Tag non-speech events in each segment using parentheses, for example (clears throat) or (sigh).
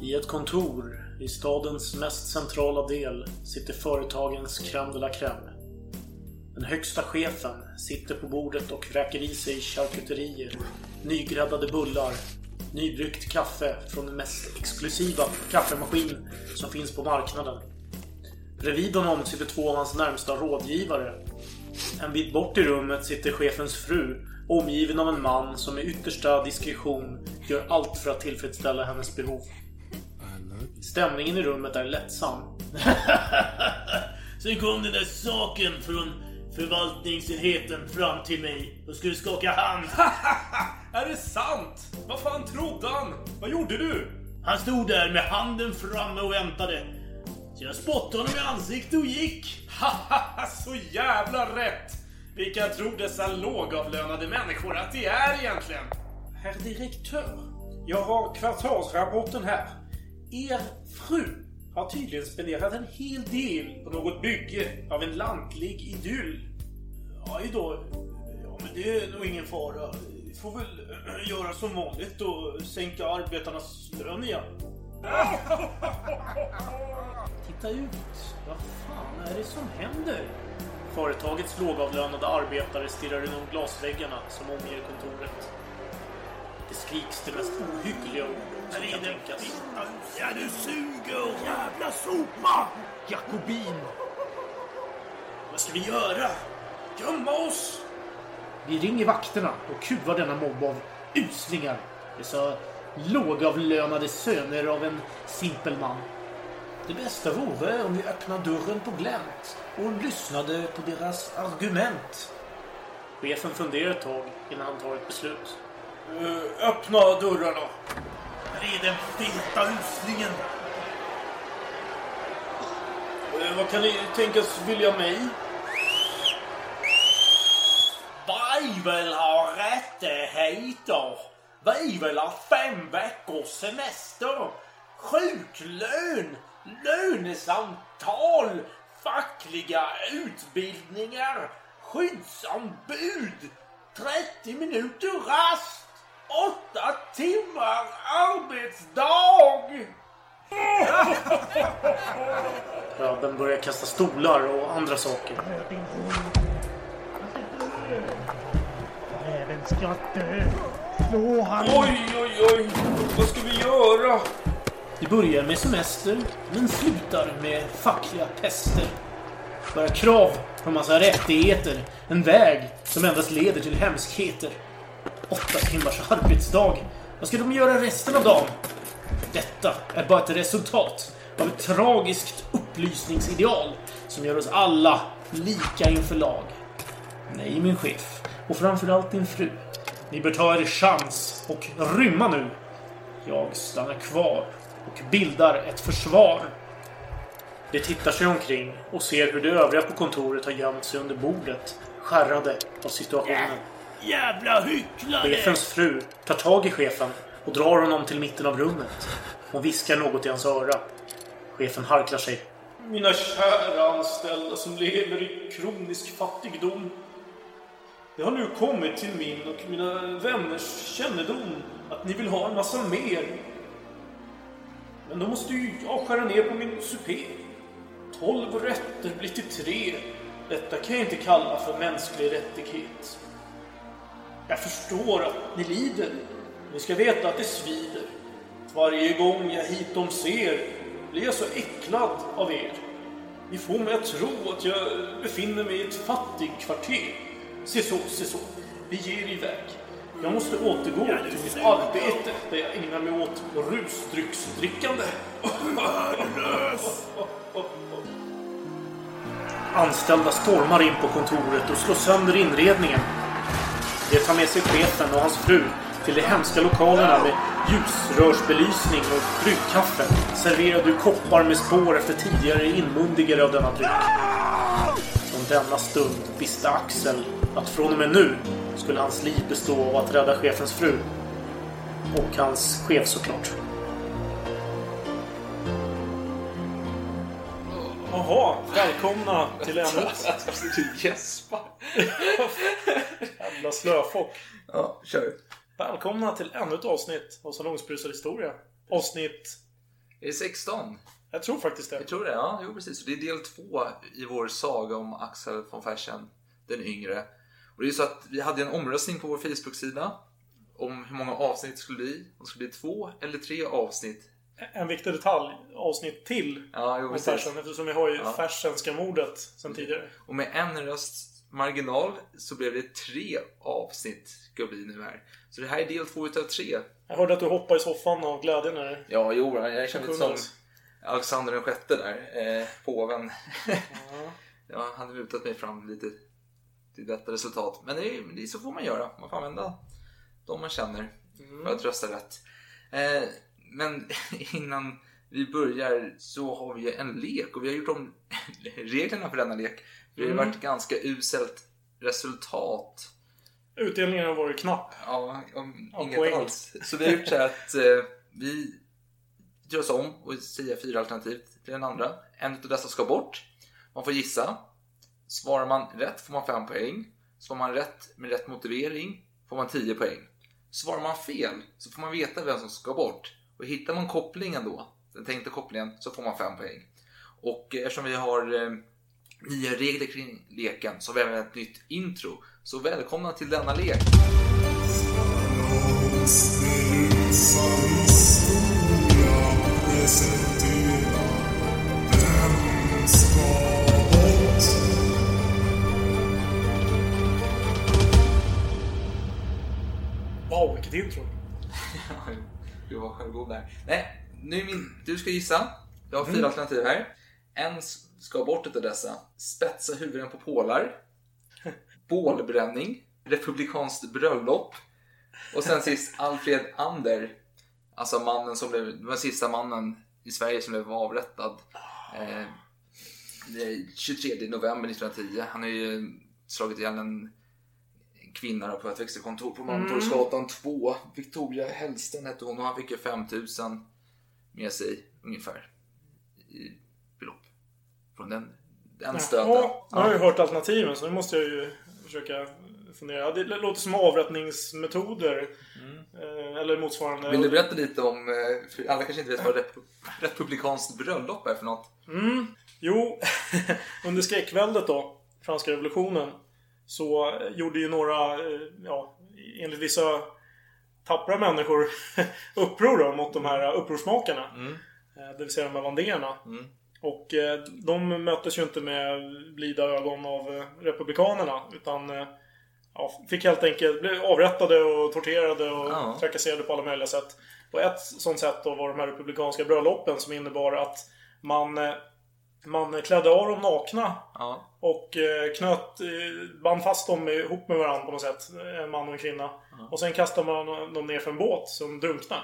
I ett kontor i stadens mest centrala del sitter företagens crème de la crème. Den högsta chefen sitter på bordet och vräker i sig charkuterier, nygräddade bullar, nybryggt kaffe från den mest exklusiva kaffemaskin som finns på marknaden. Bredvid honom sitter två av hans närmsta rådgivare. En bit bort i rummet sitter chefens fru omgiven av en man som med yttersta diskretion gör allt för att tillfredsställa hennes behov. Stämningen i rummet är lättsam. (laughs) Sen kom den där saken från förvaltningsenheten fram till mig och skulle skaka hand. (laughs) Är det sant? Vad fan trodde han? Vad gjorde du? Han stod där med handen framme och väntade. Så jag spottade honom i ansiktet och gick. Haha, så jävla rätt! Vilka tror dessa lågavlönade människor att de är egentligen? Herr direktör, jag har kvartalsrapporten här. Er fru har tydligen spenderat en hel del på något bygge av en lantlig idyll. Aj då. Ja, men det är nog ingen fara. Vi får väl göra som vanligt och sänka arbetarnas lön igen. Titta ut. Vad fan är det som händer? Företagets lågavlönade arbetare stirrar inom glasväggarna som omger kontoret. Det skriks det mest ohyggliga ord som kan tänkas. Ja, du suger! Jävla sopa! Jakobin! Vad ska vi göra? Gömma oss? Vi ringer vakterna och kuvar denna mobb av uslingar. Dessa lågavlönade söner av en simpel man. Det bästa vore om vi öppnade dörren på glänt och lyssnade på deras argument. Chefen funderar ett tag innan han tar ett beslut. Uh, öppna dörrarna. Här är den feta uslingen. Uh, vad kan ni tänkas vilja mig? Vi vill ha rättigheter. Vi vill ha fem veckors semester. Sjuklön. Lönesamtal. Fackliga utbildningar. Skyddsombud. 30 minuter rast. Åtta timmar arbetsdag. (laughs) Ja, den börjar kasta stolar och andra saker. Ska dö. Slå han. Oj, oj, oj. Vad ska vi göra? Det börjar med semester, men slutar med fackliga pester. Börjar krav på en massa rättigheter. En väg som endast leder till hemskheter. Åtta timmars arbetsdag. Vad ska de göra resten av dagen? Detta är bara ett resultat av ett tragiskt upplysningsideal som gör oss alla lika inför lag. Nej, min chef. Och framförallt din fru. Ni bör ta er chans och rymma nu. Jag stannar kvar och bildar ett försvar. De tittar sig omkring och ser hur de övriga på kontoret har gömt sig under bordet, skärrade av situationen. Jävla hycklare! Chefens fru tar tag i chefen och drar honom till mitten av rummet. Hon viskar något i hans öra. Chefen harklar sig. Mina kära anställda som lever i kronisk fattigdom. Det har nu kommit till min och mina vänners kännedom att ni vill ha en massa mer. Men då måste ju jag skära ner på min supé. Tolv rätter blir till tre. Detta kan jag inte kalla för mänsklig rättighet. Jag förstår att ni lider. Ni ska veta att det svider. Varje gång jag hitom ser blir jag så äcklad av er. Ni får mig att tro att jag befinner mig i ett fattigkvarter. Se så, se så. Vi ger iväg. Jag måste återgå till mitt arbete där jag ägnar mig åt rusdrycksdrickande. Anställda stormar in på kontoret och slår sönder inredningen. De tar med sig chefen och hans fru till de hemska lokalerna med ljusrörsbelysning och bryggkaffe serverade ur koppar med spår efter tidigare inmundigare av denna dryck. Från denna stund visste Axel att från och med nu skulle hans liv bestå av att rädda chefens fru. Och hans chef såklart. Jaha, välkomna till ännu ett Du gäspar. jävla slöfock. Ja, kör. Välkomna till ännu ett avsnitt av Salongsberusad historia. Avsnitt... Är det 16? Jag tror faktiskt det. Jag tror det, ja. Jo, precis. Det är del två i vår saga om Axel von Fersen, den yngre. Och det är så att vi hade en omröstning på vår Facebook-sida om hur många avsnitt det skulle bli. Om det skulle bli två eller tre avsnitt. En viktig detalj. Avsnitt till. Ja, jo, om. Fersen, eftersom vi har ju Ja. Fersenska mordet sen tidigare. Och med en rösts marginal så blev det tre avsnitt ska bli nu här. Så det här är del två utav tre. Jag hörde att du hoppade i soffan av glädje när Ja, jo, jag känner lite som. Alexander den sjätte där, eh, påven. ja, (laughs) han har mutat mig fram lite till detta resultat. Men det är, det är så får man göra. Man får använda de man känner för att rösta rätt. Eh, men (laughs) innan vi börjar så har vi en lek och vi har gjort om (laughs) reglerna för denna lek. Det har ju varit ganska uselt resultat. utdelningen har varit knapp. Ja, om Ja, inget poäng. alls. Så vi har gjort så här att eh, vi gör oss om och säger fyra alternativ till den andra. En av dessa ska bort. Man får gissa. Svarar man rätt får man 5 poäng. Svarar man rätt med rätt motivering får man 10 poäng. Svarar man fel så får man veta vem som ska bort. Och hittar man kopplingen då, den tänkta kopplingen, så får man 5 poäng. Och eftersom vi har eh, nya regler kring leken så har vi även ett nytt intro. Så välkomna till denna lek! Intro. (laughs) Du var självgod där. Nej, nu min... Du ska gissa. Jag har fyra alternativ här. En ska bort utav dessa. Spetsa huvuden på pålar. (laughs) Bålbränning. Republikanskt bröllop. Och sen sist Alfred Ander. Alltså mannen som blev... Var sista mannen i Sverige som blev avrättad. Eh, det 23 november 1910. Han har ju slagit ihjäl en då på ett växelkontor på Malmtorgsgatan 2. Victoria Hellsten hette hon och han fick ju 5000 med sig ungefär i belopp från den, den stöten. Ja, nu har jag ju hört alternativen så nu måste jag ju försöka fundera. Det låter som avrättningsmetoder. Eh, Eller motsvarande. Vill du berätta lite om, eh, för alla kanske inte vet vad rep- republikanskt bröllop är för något? Jo, (laughs) under skräckväldet då, franska revolutionen, så gjorde ju några, eh, ja, enligt vissa tappra människor (laughs) uppror då, mot de här upprorsmakarna. Eh, Det vill säga de här vandéerna. Och eh, de möttes ju inte med blida ögon av republikanerna. Utan ja, fick helt enkelt bli avrättade och torterade och Ja. trakasserade på alla möjliga sätt. Och ett sånt sätt då var de här republikanska bröllopen som innebar att man, man klädde av dem nakna Ja, och eh, knöt, eh, band fast dem ihop med varandra på något sätt. En man och en kvinna. Och sen kastade man dem ner för en båt som drunknade.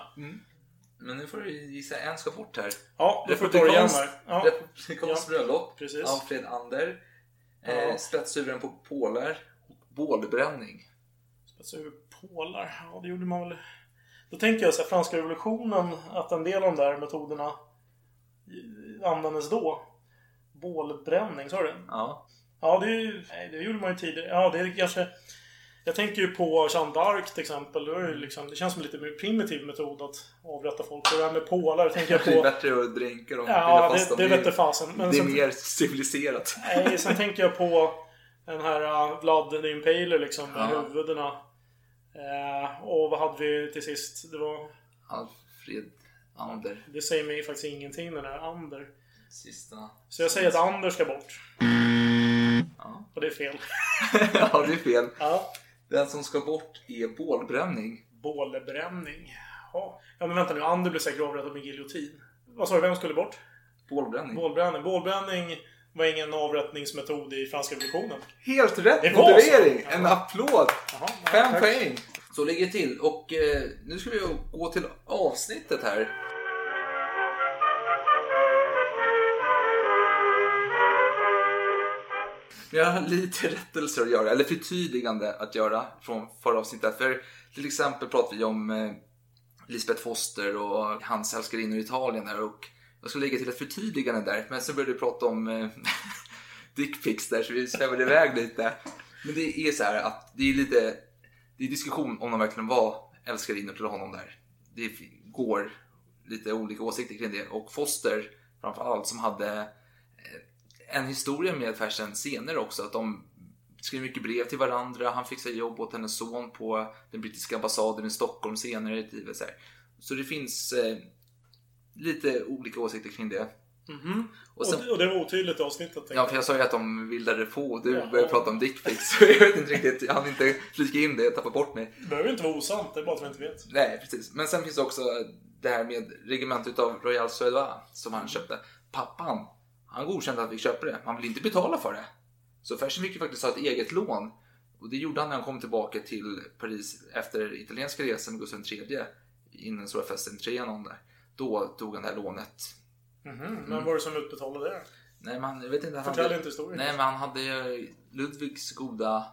men nu får du gissa, en ska bort här. Ja, då får vi ta det igen här. Ja. Republikanskt Ja. bröllop. Precis. Alfred Ander. Eh, Ja. Spetshuvuden på pålar. Och bålbränning. Spetsa över pålar. Ja, det gjorde man väl. Då tänker jag så här, franska revolutionen, att en del av de där metoderna användes då. Bålbränning, sa du? Ja. Ja, det, ju- det gjorde man ju tidigare. Ja, det är kanske... Jag tänker ju på Jeanne d'Arc till exempel. Det, ju liksom, det känns som en lite mer primitiv metod att avrätta folk. Och det här med pålar tänker jag (laughs) Det är på... bättre att dränka dem. Ja, fast det, dem. det vete fasen. Men det är sen, mer civiliserat. nej, sen tänker jag på den här uh, Vlad the Impaler liksom, med Ja. huvudena. Eh, och vad hade vi till sist? Det var... Alfred Ander. Det säger mig faktiskt ingenting den här Ander. Sista. Så jag säger att Anders ska bort. Ja. Och det är fel. (laughs) ja, det är fel. Ja. Den som ska bort är bålbränning. Bålbränning. Ja. ja, men vänta nu. Ander blev säkert avrättad med giljotin. Vad sa du? Vem skulle bort? Bålbränning. Bålbränning. Bålbränning var ingen avrättningsmetod i franska revolutionen. Helt rätt Det motivering! En applåd! Jaha, Fem tack. poäng! Så ligger det till. Och eh, nu ska vi gå till avsnittet här. Vi har lite (laughs) rättelser att göra, eller förtydligande att göra från förra avsnittet. För till exempel pratade vi om eh, Lisbeth Foster och hans älskarinnor i Italien där och Jag skulle lägga till ett förtydligande där, men så började du prata om eh, (laughs) dickpics där så vi svävade iväg lite. Men det är så här att det är lite, det är diskussion om de verkligen var älskarinnor till honom där. Det går lite olika åsikter kring det och Foster framförallt som hade en historia med Fersen senare också. Att de skrev mycket brev till varandra. Han fixade jobb åt hennes son på den brittiska ambassaden i Stockholm senare i livet. Så, så det finns eh, lite olika åsikter kring det. Och sen, Och, det var otydligt i avsnittet. ja, för jag sa ju att de vildade på och du Ja. började prata om dickpics. Så jag vet inte riktigt, jag hann inte flika in det, jag tappade bort mig. Det behöver inte vara osant, det är bara att vi inte vet. Nej, precis. Men sen finns det också det här med regementet av Royal Suédois som han köpte. Pappan, han godkände att vi köpte det. Han ville inte betala för det. Så Fersen fick ju faktiskt ha ett eget lån. Och det gjorde han när han kom tillbaka till Paris efter italienska resan med Gustav III innan stora festen Trianon där. Då tog han det här lånet. Men vad var det som utbetalade det? Nej, men jag vet inte. Hade, inte historien. Nej, men han hade Ludvigs goda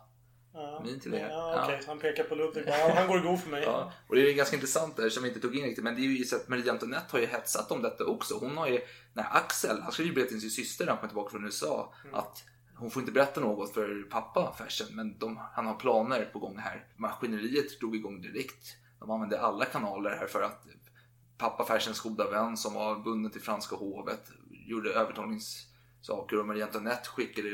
Ja, min till det. Ja, okej. Ja. Han pekar på Ludvig. Ja, han går god för mig. Ja, och det är ganska intressant där som vi inte tog in riktigt, men det är ju så att Marie Antoinette har ju hetsat om detta också. Hon har ju, när Axel, han skrev ju brev till sin syster när han kom tillbaka från USA, att hon får inte berätta något för pappa Fersen, men de, han har planer på gång här. Maskineriet drog igång direkt. De använde alla kanaler här för att pappa Fersens goda vän som var bunden till franska hovet gjorde övertalningssaker och Marie Antoinette skickade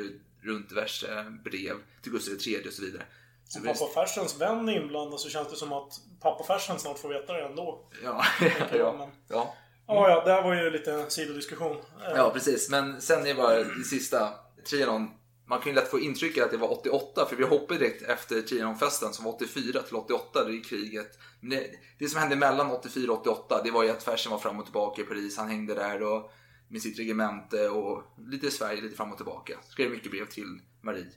runt diverse brev till Gustav III och så vidare. Så Om pappa Fersens vän är inblandad så känns det som att pappa Fersen snart får veta det ändå. Ja, (laughs) ja, men- ja. Ja, ja, det här var ju lite en sidodiskussion. Ja, precis. Men sen är bara det sista, Trianon. Man kan ju lätt få intrycket att det var 88, för vi hoppade direkt efter Trianonfesten som var 84 till 88, det är kriget. Men det, det som hände mellan 84 och 88, det var ju att Fersen var fram och tillbaka i Paris. Han hängde där och, med sitt regemente och lite i Sverige, lite fram och tillbaka. Skrev mycket brev till Marie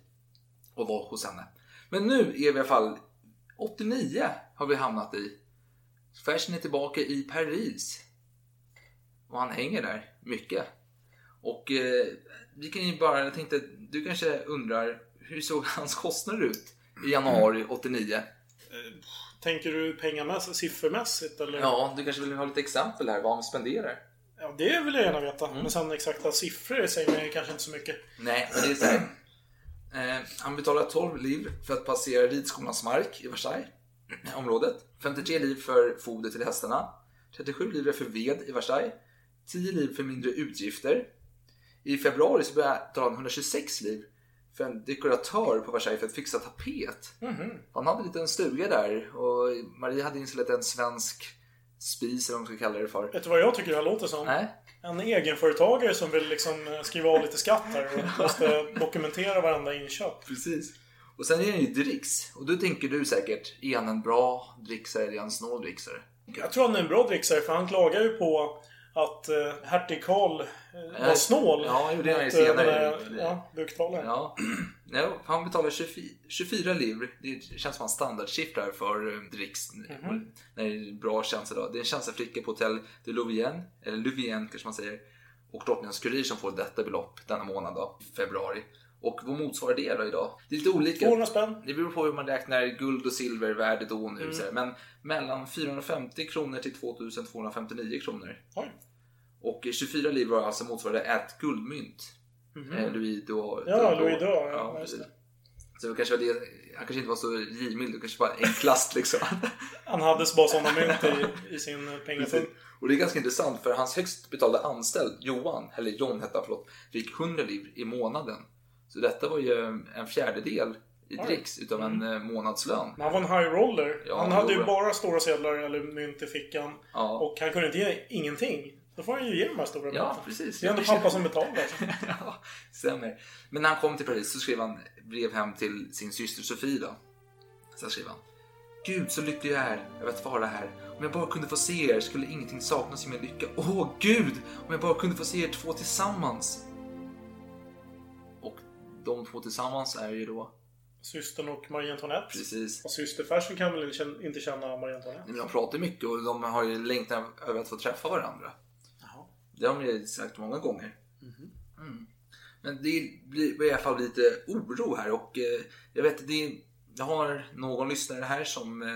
och var hos henne. Men nu är vi i alla fall 89 har vi hamnat i. Fersen är tillbaka i Paris. Och han hänger där mycket. Och eh, vi kan ju bara, jag tänkte, du kanske undrar, hur såg (laughs) hans kostnader ut i januari 89? Tänker du pengamässigt, siffermässigt eller? Ja, du kanske vill ha lite exempel här vad han spenderar? Ja, det vill jag gärna veta. Mm. Men sen exakta siffror säger mig kanske inte så mycket. Nej, men det är så här. Eh, han betalar 12 liv för att passera ridskolans mark i Versailles, området. 53 liv för foder till hästarna. 37 liv för ved i Versailles. 10 liv för mindre utgifter. I februari så betalade han 126 liv för en dekoratör på Versailles för att fixa tapet. Han hade en liten stuga där och Marie hade installerat en svensk spis eller vad man ska kalla det för. Vet du vad jag tycker det här låter som? Nej, En egenföretagare som vill liksom eh, skriva av lite skatt här och (laughs) måste dokumentera varenda inköp. Precis. Och sen är han ju dricks. Och då tänker du säkert, är han en bra dricksare eller är han en snål dricksare? Jag tror han är en bra dricksare för han klagar ju på att uh, hertig Karl eh, var snål. Ja, är han ju eh, senare. där, Ja. Ja. (clears throat) ja, han betalar 24, 24 livre. Det känns som en standardsiffra för eh, dricks. Mhm. När det är bra känsla då. Det är en tjänsteflicka på hotell de Louvienne, eller Louvienne kanske man säger. Och drottningens kurir som får detta belopp denna månad då, februari. Och vad motsvarar det då idag? Det är lite olika. 200 spänn. Det beror på hur man räknar guld och silvervärde då och nu. Mm. Men mellan 450 kronor till 2259 kronor. Oj. Och 24 livre var alltså motsvarande ett guldmynt. Eh, Louis då. Ja, då- Louis då, ja, ja, just det. Så det kanske var det, han kanske inte var så givmild, det kanske var enklast liksom. (laughs) Han hade bara sådana mynt i, i sin pengapung. och det är ganska intressant för hans högst betalda anställd, Johan, eller John hette han förlåt, fick 100 livre i månaden. Så detta var ju en fjärdedel i dricks utav en eh, månadslön. Men han var en high roller. Ja, han han hade ju bara stora sedlar eller mynt i fickan. Ja. Och han kunde inte ge ingenting. Då får han ju ge de här stora Ja, mynten. precis. Det är ändå pappa som betalar. (laughs) ja, stämmer. Men när han kom till Paris så skrev han brev hem till sin syster Sofie då. Så skrev han. Gud så lycklig jag är över att vara här. Om jag bara kunde få se er skulle ingenting saknas i min lycka. Åh Gud! Om jag bara kunde få se er två tillsammans. Och de två tillsammans är ju då Systern och Marie Antoinette. precis. Och syster Fersen kan väl inte känna Marie Antoinette? Men de pratar mycket och de har ju längtan över att få träffa varandra. Det har de ju sagt många gånger. Mm. Men det blir i alla fall lite oro här och eh, jag vet det, jag har någon lyssnare här som eh,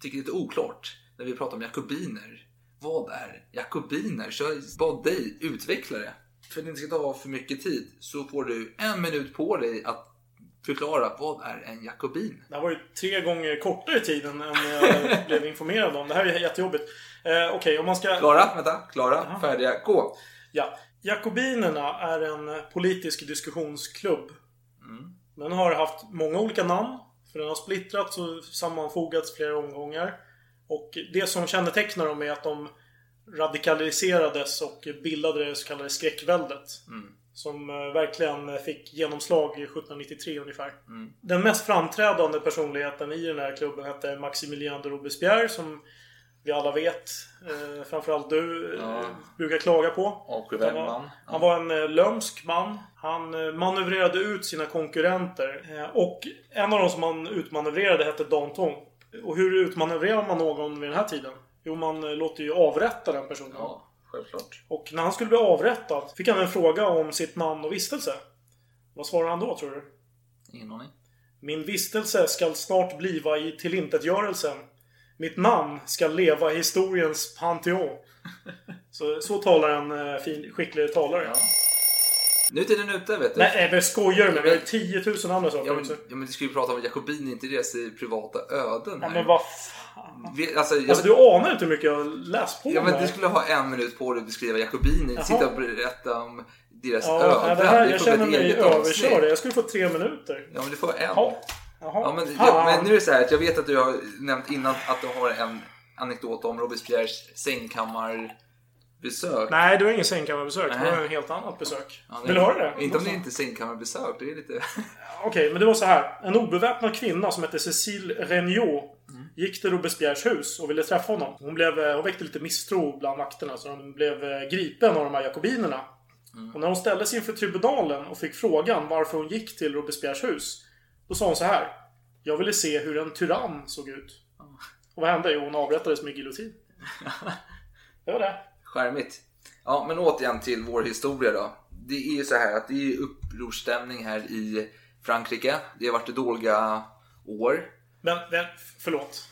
tycker det är lite oklart när vi pratar om jakobiner. Vad är jakobiner? Så jag bad dig utveckla det. För att det inte ska ta för mycket tid så får du en minut på dig att förklara vad är en jakobin? Det här var ju tre gånger kortare tid än jag blev (laughs) informerad om. Det här är jättejobbigt. Eh, Okej, om man ska... Klara, vänta, klara, färdiga, gå! Ja. Jakobinerna är en politisk diskussionsklubb. Den har haft många olika namn. För den har splittrats och sammanfogats flera omgångar. Och det som kännetecknar dem är att de radikaliserades och bildade det så kallade skräckväldet. Som eh, verkligen fick genomslag i 1793 ungefär. Den mest framträdande personligheten i den här klubben hette Maximilien de Robespierre som vi alla vet. Eh, framförallt du eh, brukar klaga på. Han var, man. han var en eh, lömsk man. Han eh, manövrerade ut sina konkurrenter. Och en av de som han utmanövrerade hette Danton. Och hur utmanövrerar man någon vid den här tiden? Jo, man låter ju avrätta den personen. Ja, självklart. Och när han skulle bli avrättad fick han en fråga om sitt namn och vistelse. Vad svarade han då, tror du? Ingen aning. Min vistelse skall snart bliva i tillintetgörelsen. Mitt namn skall leva i historiens panteon. Så, så talar en eh, fin, skicklig talare. Ja. Nu är tiden ute, vet du. Nej, men skojar du med? Vi har 10 000 andra saker Ja men, också. ja, men du skulle ju prata om jakobin, inte deras privata öden. Ja, här. men vad fan. Vi, alltså, jag, Alltså du anar inte hur mycket jag har läst på ja, men det du skulle ha en minut på dig att beskriva jakobiner. Jaha. Sitta och berätta om deras Ja, öden. nej, det här, är jag känner mig eget avsnitt. överkörd. Jag skulle få tre minuter. Ja, men du får en. Jaha. Jaha. Ja, men, Fan. ja, men nu är det så här att jag vet att du har nämnt innan att du har en anekdot om Robespierres sängkammarbesök. Nej, det var ingen sängkammarbesök. Det Nej. var ett helt annat besök. Ja, Vill du höra det? Inte om det inte är sängkammarbesök. Det är lite... (laughs) Okej, men det var så här. En obeväpnad kvinna som hette Cécile Regnault gick till Robespierres hus och ville träffa honom. Hon, blev, eh, hon väckte lite misstro bland vakterna så hon blev eh, gripen av de här jakobinerna. Och när hon ställdes inför tribunalen och fick frågan varför hon gick till Robespierres hus. Då sa hon så här. Jag ville se hur en tyrann såg ut. Och vad hände? Jo, hon avrättades med giljotin. (laughs) Det var det. Charmigt. Ja, men återigen till vår historia då. Det är ju så här att det är upprorsstämning här i Frankrike. Det har varit dåliga år. Men, men förlåt.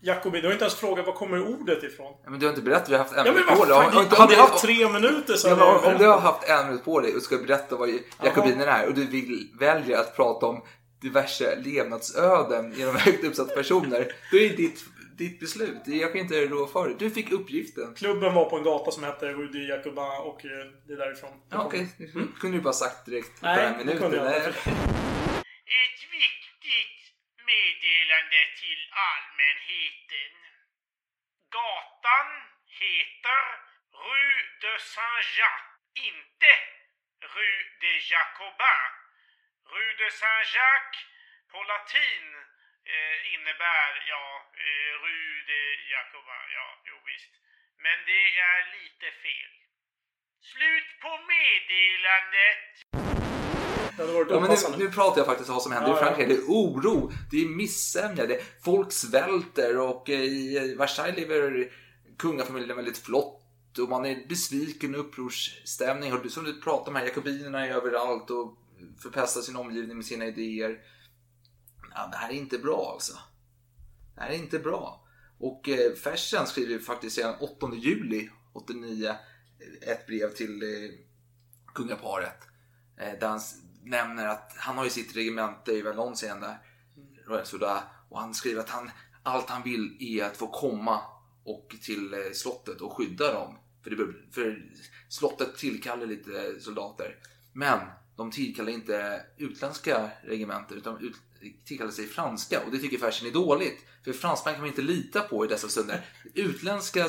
Jakobi, du har inte ens frågat var kommer ordet ifrån? Ja, Men du har inte berättat, vi har haft en Ja minut på dig. hade jag haft tre minuter så Ja, men om, om du har haft en minut på dig och ska berätta vad jakobinerna är och du vill, väljer att prata om diverse levnadsöden genom högt uppsatta personer. Då är det ditt, ditt beslut. Jag kan inte rå för det. Du fick uppgiften. Klubben var på en gata som hette Rue du Jacobin och eh, det är därifrån. Ja, Okej, kunde du bara sagt direkt på Nej, det kunde jag inte. Meddelande till allmänheten. Gatan heter Rue de Saint-Jacques, inte Rue de Jacobin. Rue de Saint-Jacques på latin eh, innebär, ja, eh, Rue de Jacobin, ja, jo visst. Men det är lite fel. Slut på meddelandet. Det hade varit Ja, men nu, nu pratar jag faktiskt om vad som händer Ja, i ja. Frankrike. Det är oro, det är missämja, det folk svälter och eh, i Versailles lever kungafamiljen väldigt flott och man är besviken och upprorsstämning. Och du- som du pratar om här, jakobinerna är överallt och förpestar sin omgivning med sina idéer. Ja, det här är inte bra alltså. Det här är inte bra. Och eh, Fersen skriver faktiskt sedan 8 juli 89 ett brev till eh, kungaparet. Eh, där han nämner att han har ju sitt regemente i Valencien där. Royal Soda, och han skriver att han, allt han vill är att få komma och till eh, slottet och skydda dem. För, det, för slottet tillkallar lite soldater. Men de tillkallar inte utländska regementer utan ut, tillkallar sig franska och det tycker Fersen är dåligt. För fransmän kan man inte lita på i dessa stunder. (laughs) Utländska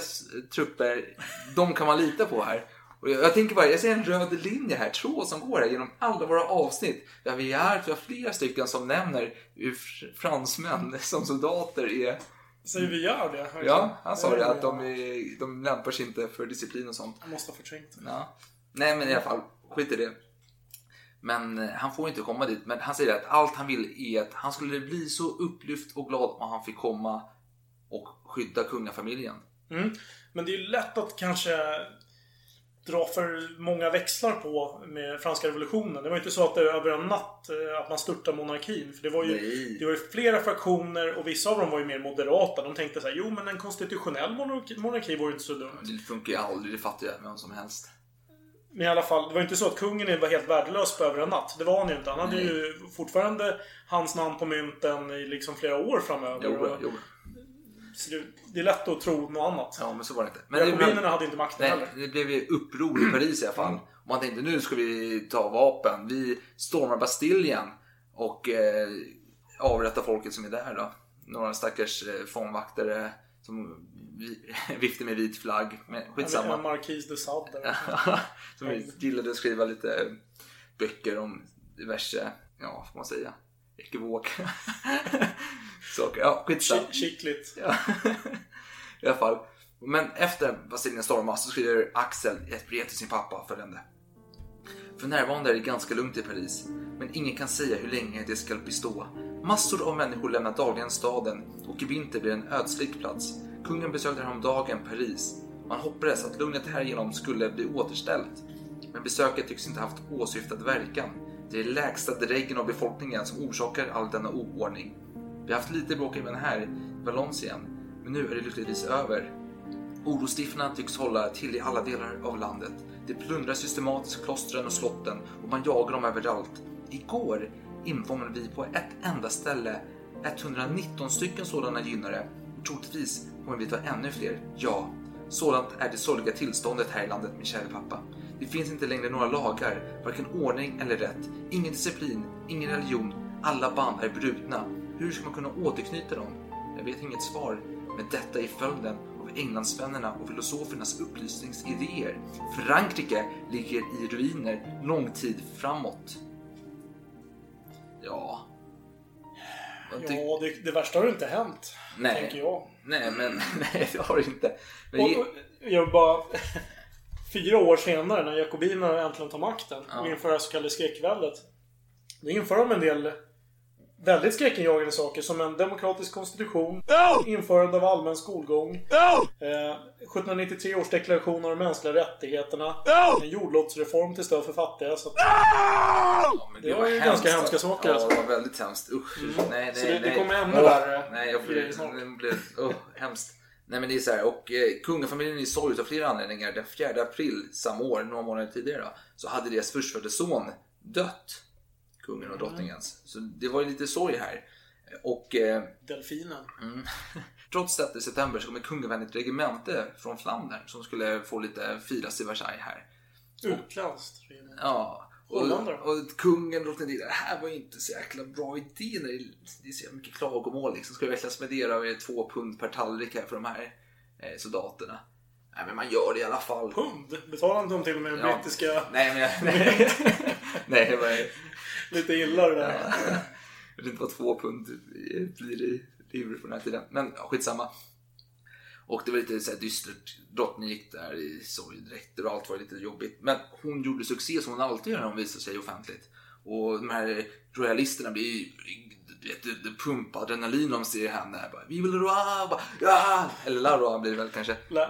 trupper, de kan man lita på här. Och jag, jag tänker bara, jag ser en röd linje här, tråd som går här genom alla våra avsnitt. Där vi är, vi har flera stycken som nämner hur fr- fransmän som soldater är Säger vi gör det? Ja, han sa det att de, är, de lämpar sig inte för disciplin och sånt. Jag måste ha förträngt det. Ja. Nej, men i alla fall, skit i det. Men eh, han får inte komma dit. Men han säger att allt han vill är att han skulle bli så upplyft och glad om han fick komma och skydda kungafamiljen. Mm. Men det är ju lätt att kanske dra för många växlar på med franska revolutionen. Det var inte så att det över en natt eh, att man störtade monarkin. För det var ju, Nej. det var ju flera fraktioner och vissa av dem var ju mer moderata. De tänkte så här, jo men en konstitutionell monarki, monarki vore inte så dumt. Det funkar ju aldrig, det fattar ju vem som helst. Men i alla fall, det var ju inte så att kungen var helt värdelös på över en natt. Det var han ju inte. Han hade ju fortfarande hans namn på mynten i liksom flera år framöver. Jo, jo. Så det, är lätt att tro något annat. Ja, men så var det inte. Men Jakobinerna hade inte makten nej, heller. det blev ju uppror i Paris i alla fall. Och man tänkte nu ska vi ta vapen. Vi stormar Bastiljen och eh, avrättar folket som är där då. Några stackars eh, fångvaktare som vi, (laughs) viftar med vit flagg. Men En skitsamma. Marquis de Sade. (laughs) som gillade att skriva lite böcker om diverse, ja får man säga, ekivok. Saker. (laughs) Ja, skitsamma. Ki- Kittligt. Ja. (laughs) I alla fall. Men efter Brasilien stormas så skriver Axel ett brev till sin pappa följande. För närvarande är det ganska lugnt i Paris, men ingen kan säga hur länge det ska bestå. Massor av människor lämnar dagligen staden och i vinter blir det en ödslig plats. Kungen besökte häromdagen Paris. Man hoppades att lugnet härigenom skulle bli återställt. Men besöket tycks inte haft åsyftad verkan. Det är lägsta dräggen av befolkningen som orsakar all denna oordning. Vi har haft lite bråk även här i Valencien, men nu är det lyckligtvis över. Orostiftarna tycks hålla till i alla delar av landet. De plundrar systematiskt klostren och slotten och man jagar dem överallt. Igår infångade vi på ett enda ställe 119 stycken sådana gynnare och troligtvis kommer vi ta ännu fler. Ja, sådant är det sorgliga tillståndet här i landet, min kära pappa. Det finns inte längre några lagar, varken ordning eller rätt, ingen disciplin, ingen religion. Alla band är brutna. Hur ska man kunna återknyta dem? Jag vet inget svar, men detta är följden av Englandsvännerna och filosofernas upplysningsidéer. Frankrike ligger i ruiner lång tid framåt. Ja... Ja, det, det värsta har ju inte hänt. Nej. Tänker jag. Nej, men (laughs) nej, det har det inte. Men, Och, och, jag bara... Fyra år senare när jakobinerna äntligen tar makten och Ja. inför det så kallade skräckväldet. Då inför de en del väldigt skräckinjagande saker som en demokratisk konstitution, införande av allmän skolgång, eh, 1793 års deklaration av de mänskliga rättigheterna, en jordlottsreform till stöd för fattiga. Så att, Ja, men Det var ju ganska hemska saker, Ja, alltså. det var väldigt hemskt. Usch. Nej, nej, Så det- det nej. kommer ännu Åh, värre Nej, jag. Det blir oh, hemskt. Nej, men det är så här. Och eh, kungafamiljen är i sorg av flera anledningar. Den 4 april samma år, några månader tidigare, då, så hade deras förstfödde son dött. Kungen och drottningens. Så det var ju lite sorg här. Och eh, delfinen. Mm. (laughs) Trots detta i september så med ett regemente från Flandern som skulle få lite firas i Versailles här. Utländskt. Ja. Och, Holländare. och kungen och drottningen, det här var ju inte så jäkla bra idé när det, det är så mycket klagomål. Liksom. Ska vi verkligen spendera två pund per tallrik här för de här eh, soldaterna? Nej, men man gör det i alla fall. Pund? Betalar inte de till och med Ja. brittiska... Nej, men jag, nej. (laughs) nej, det var, Lite illa det där. Jag (laughs) vet inte vad två pund blir i livre på den här tiden. Men ja, skitsamma. Och det var lite så här dystert. Drottningen gick där i sorgdräkter och allt var lite jobbigt. Men hon gjorde succé som hon alltid gör när hon visar sig offentligt. Och de här royalisterna blir ju... Det, pumpar adrenalin de ser henne. Bara, Vi vill! Bara, Ja! Eller La Roi blir det väl kanske. La,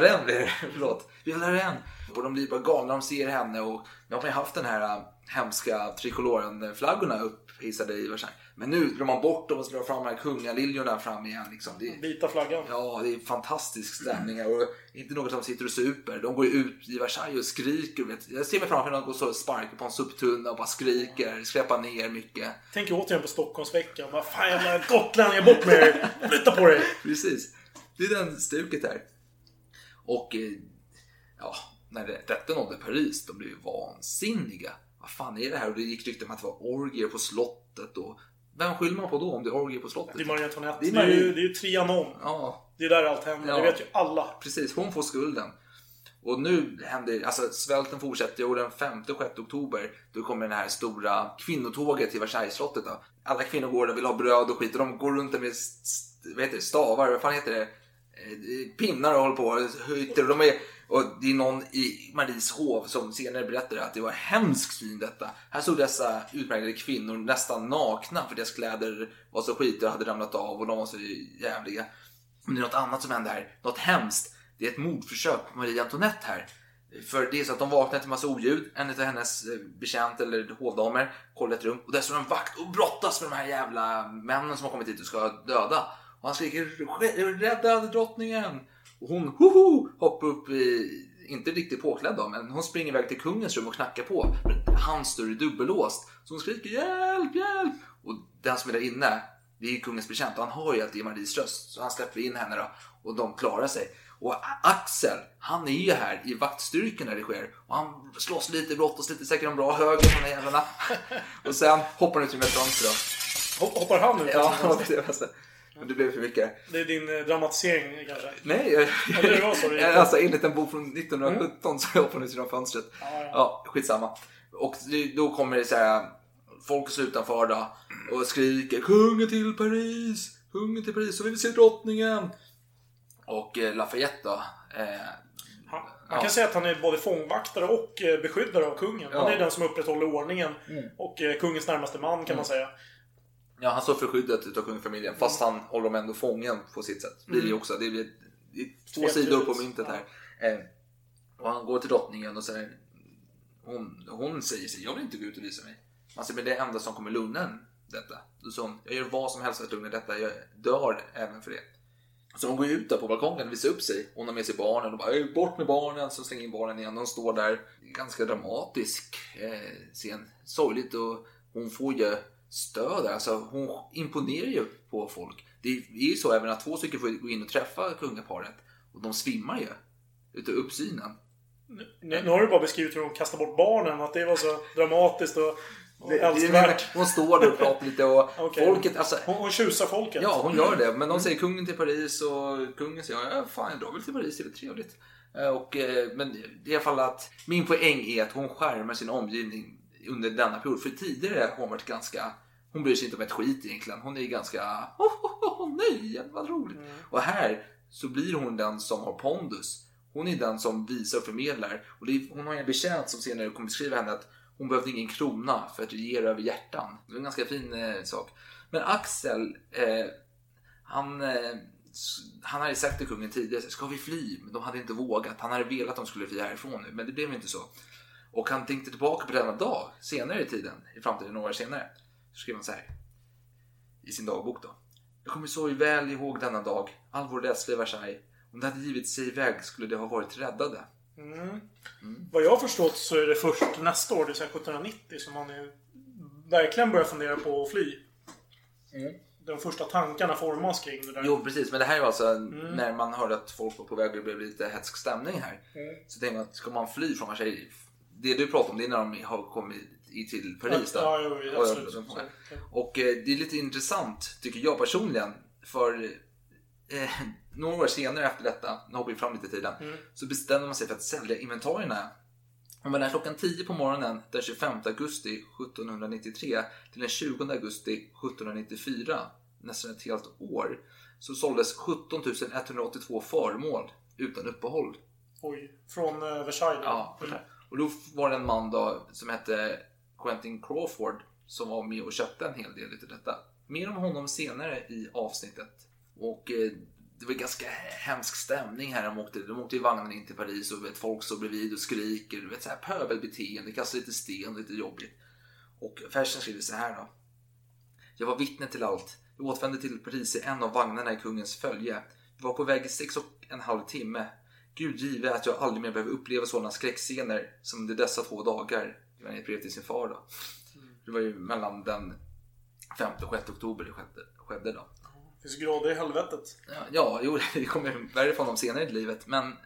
Reine blir det, (laughs) förlåt. Vi vill La. Och de blir bara galna när de ser henne. Och nu har ju haft den här äh, hemska trikoloren-flaggorna upphissade i Versailles. Men nu drar man bort dem och så drar fram de här kungaliljorna fram igen. Liksom. Det, Vita flaggan. Ja, det är fantastisk stämning och inte något som sitter och super. De går ut i Versailles och skriker. Vet. Jag ser mig framför mig att de går och sparkar på en soptunna och bara skriker, skräpar ner mycket. Tänker återigen på Stockholmsveckan. Vad fan jävla gotlänningar, bort med er! Flytta på dig! Precis. Det är den stuket här. Och eh, ja, när det- detta nådde Paris, de blev ju vansinniga. Vad fan är det här? Och det gick rykten om att det var orgier på slottet och vem skyller man på då om det är orgier på slottet? Det är Marie Antoinette. Det Det är är, ju, Marie- det är ju Trianon. Ja, Det är där allt händer. Ja. Det vet ju alla. precis. Hon får skulden. Och nu händer, alltså svälten fortsätter och den 5-6 oktober då kommer det här stora kvinnotåget till Versaillesslottet. Då. Alla kvinnor går där och vill ha bröd och skit och de går runt där med vad heter det, stavar, vad fan heter det? Eh, pinnar och håller på och höjter. Och, de är, och det är någon i Maries hov som senare berättar att det var hemskt syn detta. Här stod dessa utmärkta kvinnor nästan nakna för deras kläder var så skitiga och hade ramlat av och de var så jävliga. Men det är något annat som händer här. Något hemskt. Det är ett mordförsök på Marie Antoinette här. För det är så att de vaknar till massa oljud. En av hennes eh, betjänt eller hovdamer kollar ett rum och där står en vakt och brottas med de här jävla männen som har kommit hit och ska döda. Och han skriker rädda drottningen! Och hon hoho, hoppar upp i, inte riktigt påklädd då, men hon springer iväg till kungens rum och knackar på. Men hans dörr är dubbellåst. Så hon skriker hjälp, hjälp! Och den som är där inne, det är ju kungens betjänt och han hör ju att det är Maries röst. Så han släpper in henne då och de klarar sig. Och Axel, han är ju här i vaktstyrkan när det sker. Och han slåss lite, brottas lite, säkert en bra höger på de jävlarna. (laughs) och sen hoppar han ut genom ett fönster då. Hop- Hoppar han ut? Ja, (laughs) det var bästa. Men det blev för mycket. Det är din eh, dramatisering kanske? Nej, jag, Eller det var så det (laughs) alltså enligt en bok från 1917 så hoppar han ut genom fönstret. Ja, ja. Ja, skitsamma. Och då kommer det så här, folk står utanför då och skriker Kungen till Paris! Kungen till Paris, så vi vill se drottningen! Och eh, Lafayette då, eh, Han, man Ja. kan säga att han är både fångvaktare och eh, beskyddare av kungen. Han är den som upprätthåller ordningen. Mm. Och kungens närmaste man kan man säga. Ja, han står för skyddet utav kungafamiljen fast han håller dem ändå fången på sitt sätt. Blir det ju också. Det blir det är två sidor på myntet här. Eh, och han går till drottningen och säger hon, hon säger sig, jag vill inte gå ut och visa mig. Han säger, men det är det enda som kommer lugna en, detta. Sa hon, jag gör vad som helst för att lugna detta, jag dör även för det. Så hon går ut där på balkongen och visar upp sig. Hon har med sig barnen och bara "Eh, bort med barnen. Så slänger in barnen igen. De står där. Ganska dramatisk eh, scen. Sorgligt och hon får ju stöd där. Alltså hon imponerar ju på folk. Det är ju så även att två stycken får gå in och träffa kungaparet. Och de svimmar ju. Utav uppsynen. Nu, nu har du bara beskrivit hur de kastar bort barnen. Att det var så dramatiskt och, och älskvärt. Hon står där och pratar lite och (laughs) Okej. folket, alltså Hon, hon tjusar folket. Ja, hon gör det. Men de säger kungen till Paris och kungen säger ja, fan jag drar väl till Paris, det är väl trevligt. Eh, Och, eh, men i alla fall att min poäng är att hon skärmar sin omgivning under denna period. För tidigare har hon varit ganska, hon bryr sig inte om ett skit egentligen. Hon är ganska, oh, oh, oh, nej, vad roligt. Och här så blir hon den som har pondus. Hon är den som visar och förmedlar. Och är, hon har en betjänt som senare kommer beskriva henne att hon behövde ingen krona för att regera över hjärtan. Det var en ganska fin eh, sak. Men Axel, eh, han, eh, han hade sagt till kungen tidigare, ska vi fly? Men de hade inte vågat. Han hade velat att de skulle fly härifrån nu, men det blev inte så. Och han tänkte tillbaka på denna dag, senare i tiden, i framtiden, några år senare. Så skrev han så här i sin dagbok då. Jag kommer så väl ihåg denna dag, all vår rädsla i Versailles. Om det hade givit sig iväg skulle de ha varit räddade. Vad jag har förstått så är det först nästa år, det vill säga 1790, som man är, verkligen börjar fundera på att fly. De första tankarna formas kring det där. Jo, precis. Men det här är alltså när man hörde att folk var på väg och det blev lite hetsk stämning här. Så tänkte man, att ska man fly från Versailles? Det du pratar om, det är när de har kommit till Paris. Då. Ja, jo, Och- absolut. och- eh, det är lite intressant, tycker jag personligen. För eh, (laughs) några år senare efter detta, nu hoppar vi fram lite i tiden, så bestämde man sig för att sälja inventarierna. Och mellan klockan 10 på morgonen den 25 augusti 1793 till den 20 augusti 1794, nästan ett helt år, så såldes 17 182 föremål utan uppehåll. Oj. Från eh, Versailles. Ja, Mm och då var det en man då som hette Quentin Crawford som var med och köpte en hel del utav detta. Mer om honom senare i avsnittet. Och eh, det var ganska hemsk stämning här. De åkte, de åkte i vagnen in till Paris och vet, folk står bredvid och skriker. Du vet, så här pöbelbeteende, kastar lite sten, lite jobbigt. Och Fersen skriver så här då. Jag var vittne till allt. Jag återvände till Paris i en av vagnarna i kungens följe. Vi var på väg i sex och en halv timme. Gud give att jag aldrig mer behöver uppleva sådana skräckscener som under dessa två dagar. Det var ett brev till sin far då. Det var ju mellan den 5 och 6 oktober det skedde, då. Det finns grader i helvetet. Ja, Ja, jo, (laughs) det kommer värre från dem senare i livet. Men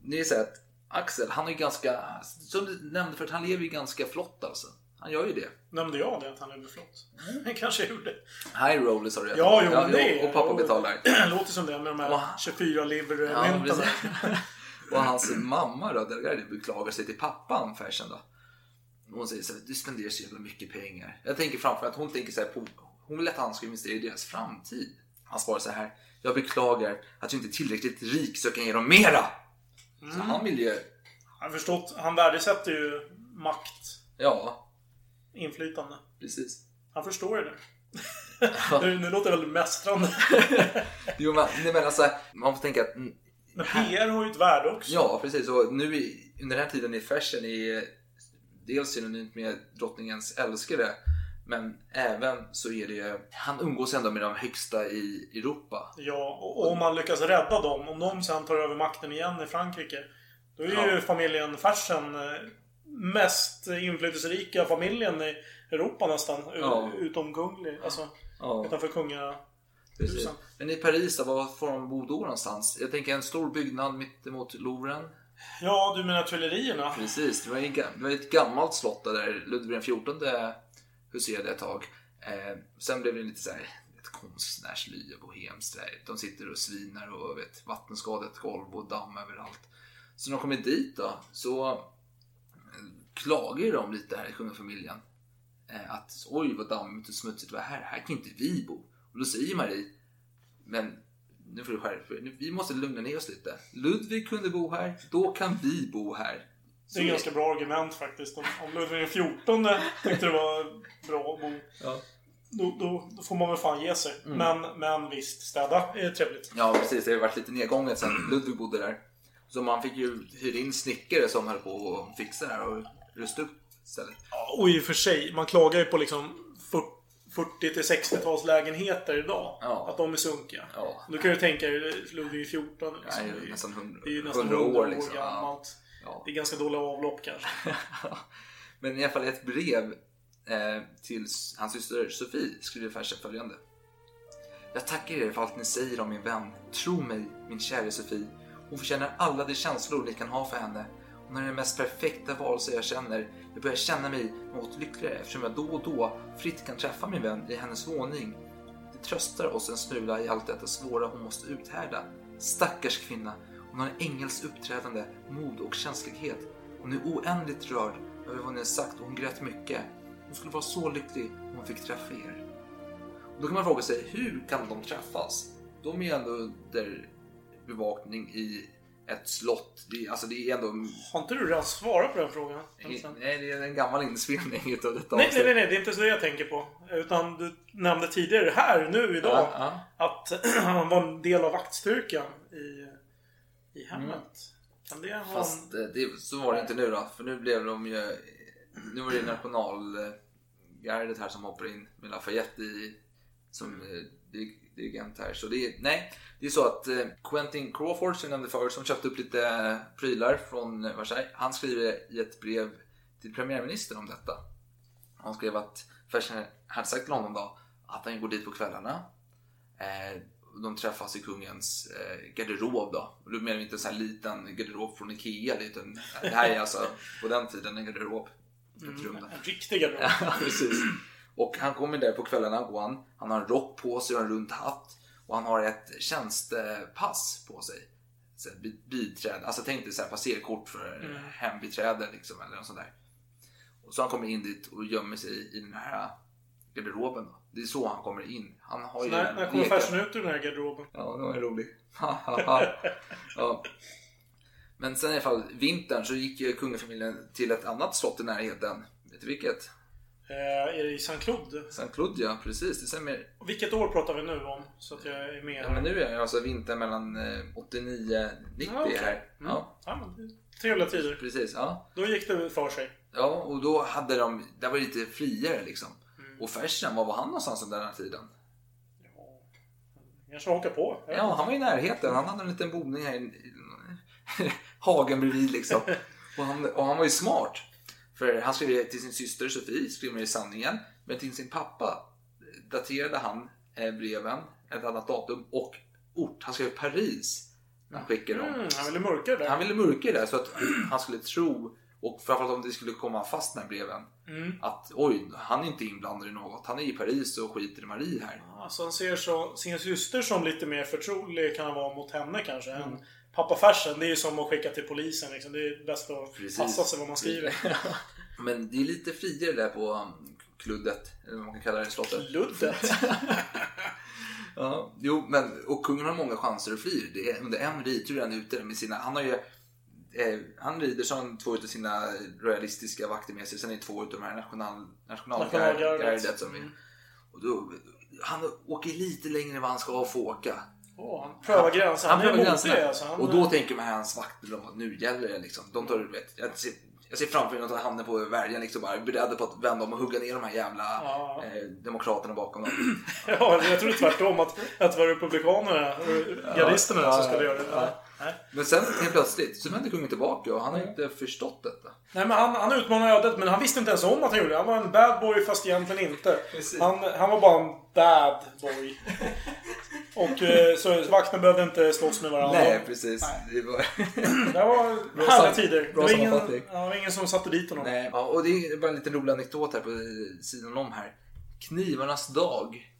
det är så att Axel, han är ju ganska, som du nämnde förut, han lever ju ganska flott alltså. Han gör ju det. Nämnde jag det, att han är beflott? Det kanske jag gjorde. High roller sa du. Ja, jo, men det Och pappa betalar. (clears throat) Låter som det med de här Va? 24 Ja, liver-mynten. precis. (laughs) och hans mamma då, Delgado, beklagar sig till pappan Fersen då. Hon säger så här, du spenderar så jävla mycket pengar. Jag tänker framför att hon tänker så här på, hon vill att han ska investera i deras framtid. Han svarar så här, jag beklagar att jag inte är tillräckligt rik så jag kan ge dem mera. Så han vill ju, har förstått. Han värdesätter ju makt, ja, inflytande. precis. Han förstår ju det. (laughs) nu, nu låter det väldigt mästrande. (laughs) Jo men, nej, men alltså, man får tänka att Men PR har ju ett värde också. Ja, precis. Och nu i, under den här tiden är fashion är dels synonymt med drottningens älskare men även så är det, han umgås ändå med de högsta i Europa. Ja, och om man lyckas rädda dem, om de sen tar över makten igen i Frankrike. Då är ju Ja. familjen Fersen mest inflytelserika familjen i Europa nästan. Ja. Utom kunglig. Alltså Ja, utanför kunga... precis. Men i Paris då, var får de bo då någonstans? Jag tänker en stor byggnad mittemot Louvren. Ja, du menar Tuilerierna? Precis, det var, ju det var ett gammalt slott där Ludvig XIV huserade ett tag. Eh, sen blev det lite så här ett konstnärslya, bohemskt. där. De sitter och svinar och vet, vattenskadat golv och damm överallt. Så när de kommer dit då så klagar ju de lite här i kungafamiljen. Eh, att oj vad dammigt och smutsigt det var här, här kan inte vi bo. Och då säger Marie, men nu får du skärpa Vi måste lugna ner oss lite. Ludvig kunde bo här, då kan vi bo här. Det är ett ganska bra argument faktiskt. Om, om Ludvig XIV tyckte det var bra att bo. Ja. Då, då, då får man väl fan ge sig. Mm. Men, men visst, städa är trevligt. Ja, precis. Det har varit lite nedgånget sen Ludvig bodde där. Så man fick ju hyra in snickare som höll på att fixa det här och rusta upp stället. Ja, och i och för sig, man klagar ju på liksom 40 till 60-talslägenheter idag. Ja. Att de är sunkiga. Ja. Då kan du tänka dig Ludvig XIV. Liksom. Det är ju nästan hundra, det är ju nästan 100 100 år liksom. Ja. gammalt. Ja. Det är ganska dåliga avlopp kanske. (laughs) Men i alla fall ett brev eh, till hans syster Sofie skriver Fersen följande. Jag tackar er för allt ni säger om min vän. Tro mig, min kära Sofie. Hon förtjänar alla de känslor ni kan ha för henne. Hon är det mest perfekta varelse jag känner. Jag börjar känna mig något lyckligare eftersom jag då och då fritt kan träffa min vän i hennes våning. Det tröstar oss en smula i allt detta svåra hon måste uthärda. Stackars kvinna. Hon har en ängels uppträdande, mod och känslighet. Hon är oändligt rörd över vad ni har sagt och hon grät mycket. Hon skulle vara så lycklig om hon fick träffa er. Och då kan man fråga sig, hur kan de träffas? De är ändå under bevakning i ett slott. Det alltså det är ändå... Har inte du redan svarat på den frågan? Nej, det är en gammal inspelning (laughs) utav detta Nej, nej, nej, nej, det är inte så jag tänker på. Utan du nämnde tidigare här, nu, idag, Ja, att (clears throat) han var en del av vaktstyrkan i, i hemmet. Kan det ha Mm. Fast eh, det, så var det inte nu då. För nu blev de ju... Nu var det nationalgardet här som hoppar in med Lafayette i, som di- dirigent här. Så det är, nej, det är så att eh, Quentin Crawford som jag nämnde förut som köpte upp lite prylar från Versailles. Han skriver i ett brev till premiärministern om detta. Han skrev att Fersen hade sagt till honom då att han går dit på kvällarna. Eh, de träffas i kungens eh, garderob då. Och då menar vi inte en sån här liten garderob från Ikea. Utan det här är alltså på den tiden en garderob. Ett rum där. En riktig garderob. (laughs) Ja, precis. Och han kommer där på kvällarna går han. Han har en rock på sig och en rund hatt. Och han har ett tjänstepass på sig. Så biträde. Alltså tänk dig så här, passerkort för hembiträde liksom, eller något sånt där. Och så han kommer in dit och gömmer sig i den här garderoben. Då. Det är så han kommer in. Han har ju När, när kommer Fersen ut ur den här garderoben? Ja, det var en rolig. (laughs) ja. Men sen i alla fall, vintern så gick ju kungafamiljen till ett annat slott i närheten. Vet du vilket? Eh, är det i Saint Claude? Sankt Claude, ja precis. Det stämmer. Vilket år pratar vi nu om? Så att jag är med Ja, men nu är det alltså vintern mellan eh, 89 90 Ja, okej. här. Mm. Ja, Ja, trevliga tider. precis. Ja. Då gick det för sig. ja, och då hade de, det var lite friare liksom. Mm. Och Fersen, var var han någonstans under den här tiden? Ja, kanske hakar på. Jag Ja, han var i närheten. Han hade en liten boning här i, i (laughs) hagen bredvid liksom. (laughs) Och han, och han var ju smart. För han skrev till sin syster Sofie, skrev med i sanningen. Men till sin pappa daterade han eh, breven, ett annat datum och ort. Han skrev Paris när han skickade dem. Mm, han ville mörka det där. Han ville mörka det så att (clears throat) han skulle tro, och framförallt om det skulle komma fast den här breven, Mm. att oj, han är inte inblandad i något. Han är i Paris och skiter i Marie här. Alltså han ser så, sin syster som lite mer förtrolig kan han vara mot henne kanske. Mm. Än pappa Fersen, det är ju som att skicka till polisen. Liksom. Det är bäst att Precis. passa sig vad man skriver. (laughs) Men det är lite friare där på um, kluddet, eller vad man kan kalla det, slottet. Luddet. (laughs) Ja, jo, men och kungen har många chanser att fly. Det är, under en rider han ute med sina, han har ju eh, han rider som två av sina royalistiska vakter med sig. Sen är det två av de här national, Nationalgardet. som är. Mm. Och då, han åker lite längre än vad han ska få åka. Han prövar gränser. Han, Han prövar gränserna. alltså. Han, Och då tänker man hans vakter att nu gäller det liksom. De tar, vet, jag, ser, jag ser framför mig att tar handen på värjan liksom bara beredda på att vända om och hugga ner de här jävla Ja. eh, demokraterna bakom dem. (laughs) Ja, jag tror tvärtom att, att det var republikanerna, gardisterna Ja, som skulle göra det. ja. Nej. Men sen helt plötsligt så vänder kungen tillbaka och han har inte förstått detta. Nej, men han, han utmanade ödet, men han visste inte ens om att han gjorde det. Han var en bad boy fast egentligen inte. Han, han var bara en bad boy. Och eh, så vakterna behövde inte slåss med varandra. Nej, precis. Det var... (laughs) Det var härliga tider. Det bra var, ingen, ja, det var ingen som satte dit honom. Nej, ja, och det är bara en liten rolig anekdot här på sidan om här. Knivarnas dag.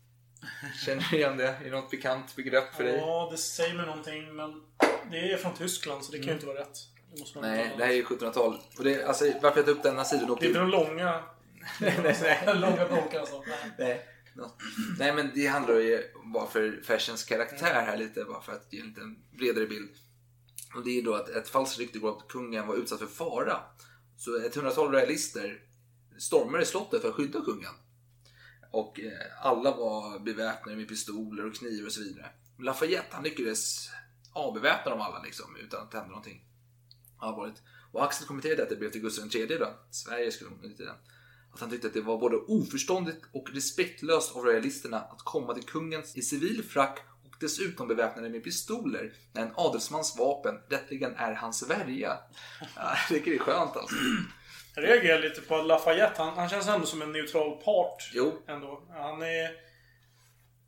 Känner du igen det? Är det något bekant begrepp för dig? Ja, det säger mig någonting, men det är från Tyskland så det kan ju inte vara rätt. Det vara Nej, det här är ju 1700-tal. Och det, alltså, varför jag tar upp denna sidan. Det är inte de långa... långa dolkar alltså. Nej. Nej. (laughs) Nej men det handlar ju bara för Fashions karaktär här lite, bara för att ge en lite bredare bild. Och det är då att ett falskt rykte går att kungen var utsatt för fara. Så ett hundratal royalister stormade slottet för att skydda kungen. Och eh, alla var beväpnade med pistoler och knivar och så vidare. Men Lafayette han lyckades avbeväpna dem alla liksom, utan att det hände någonting. Allvarligt. Och Axel kommenterade det till Gustav III då, Sverige skulle hon tiden, den. Att han tyckte att det var både oförståndigt och respektlöst av royalisterna att komma till kungen i civil frack och dessutom beväpnade med pistoler när en adelsmans vapen rättligen är hans värja. (laughs) Ja, jag tycker det är skönt alltså. Jag reagerar lite på Lafayette. Han, han känns ändå som en neutral part. Jo. Ändå. Han är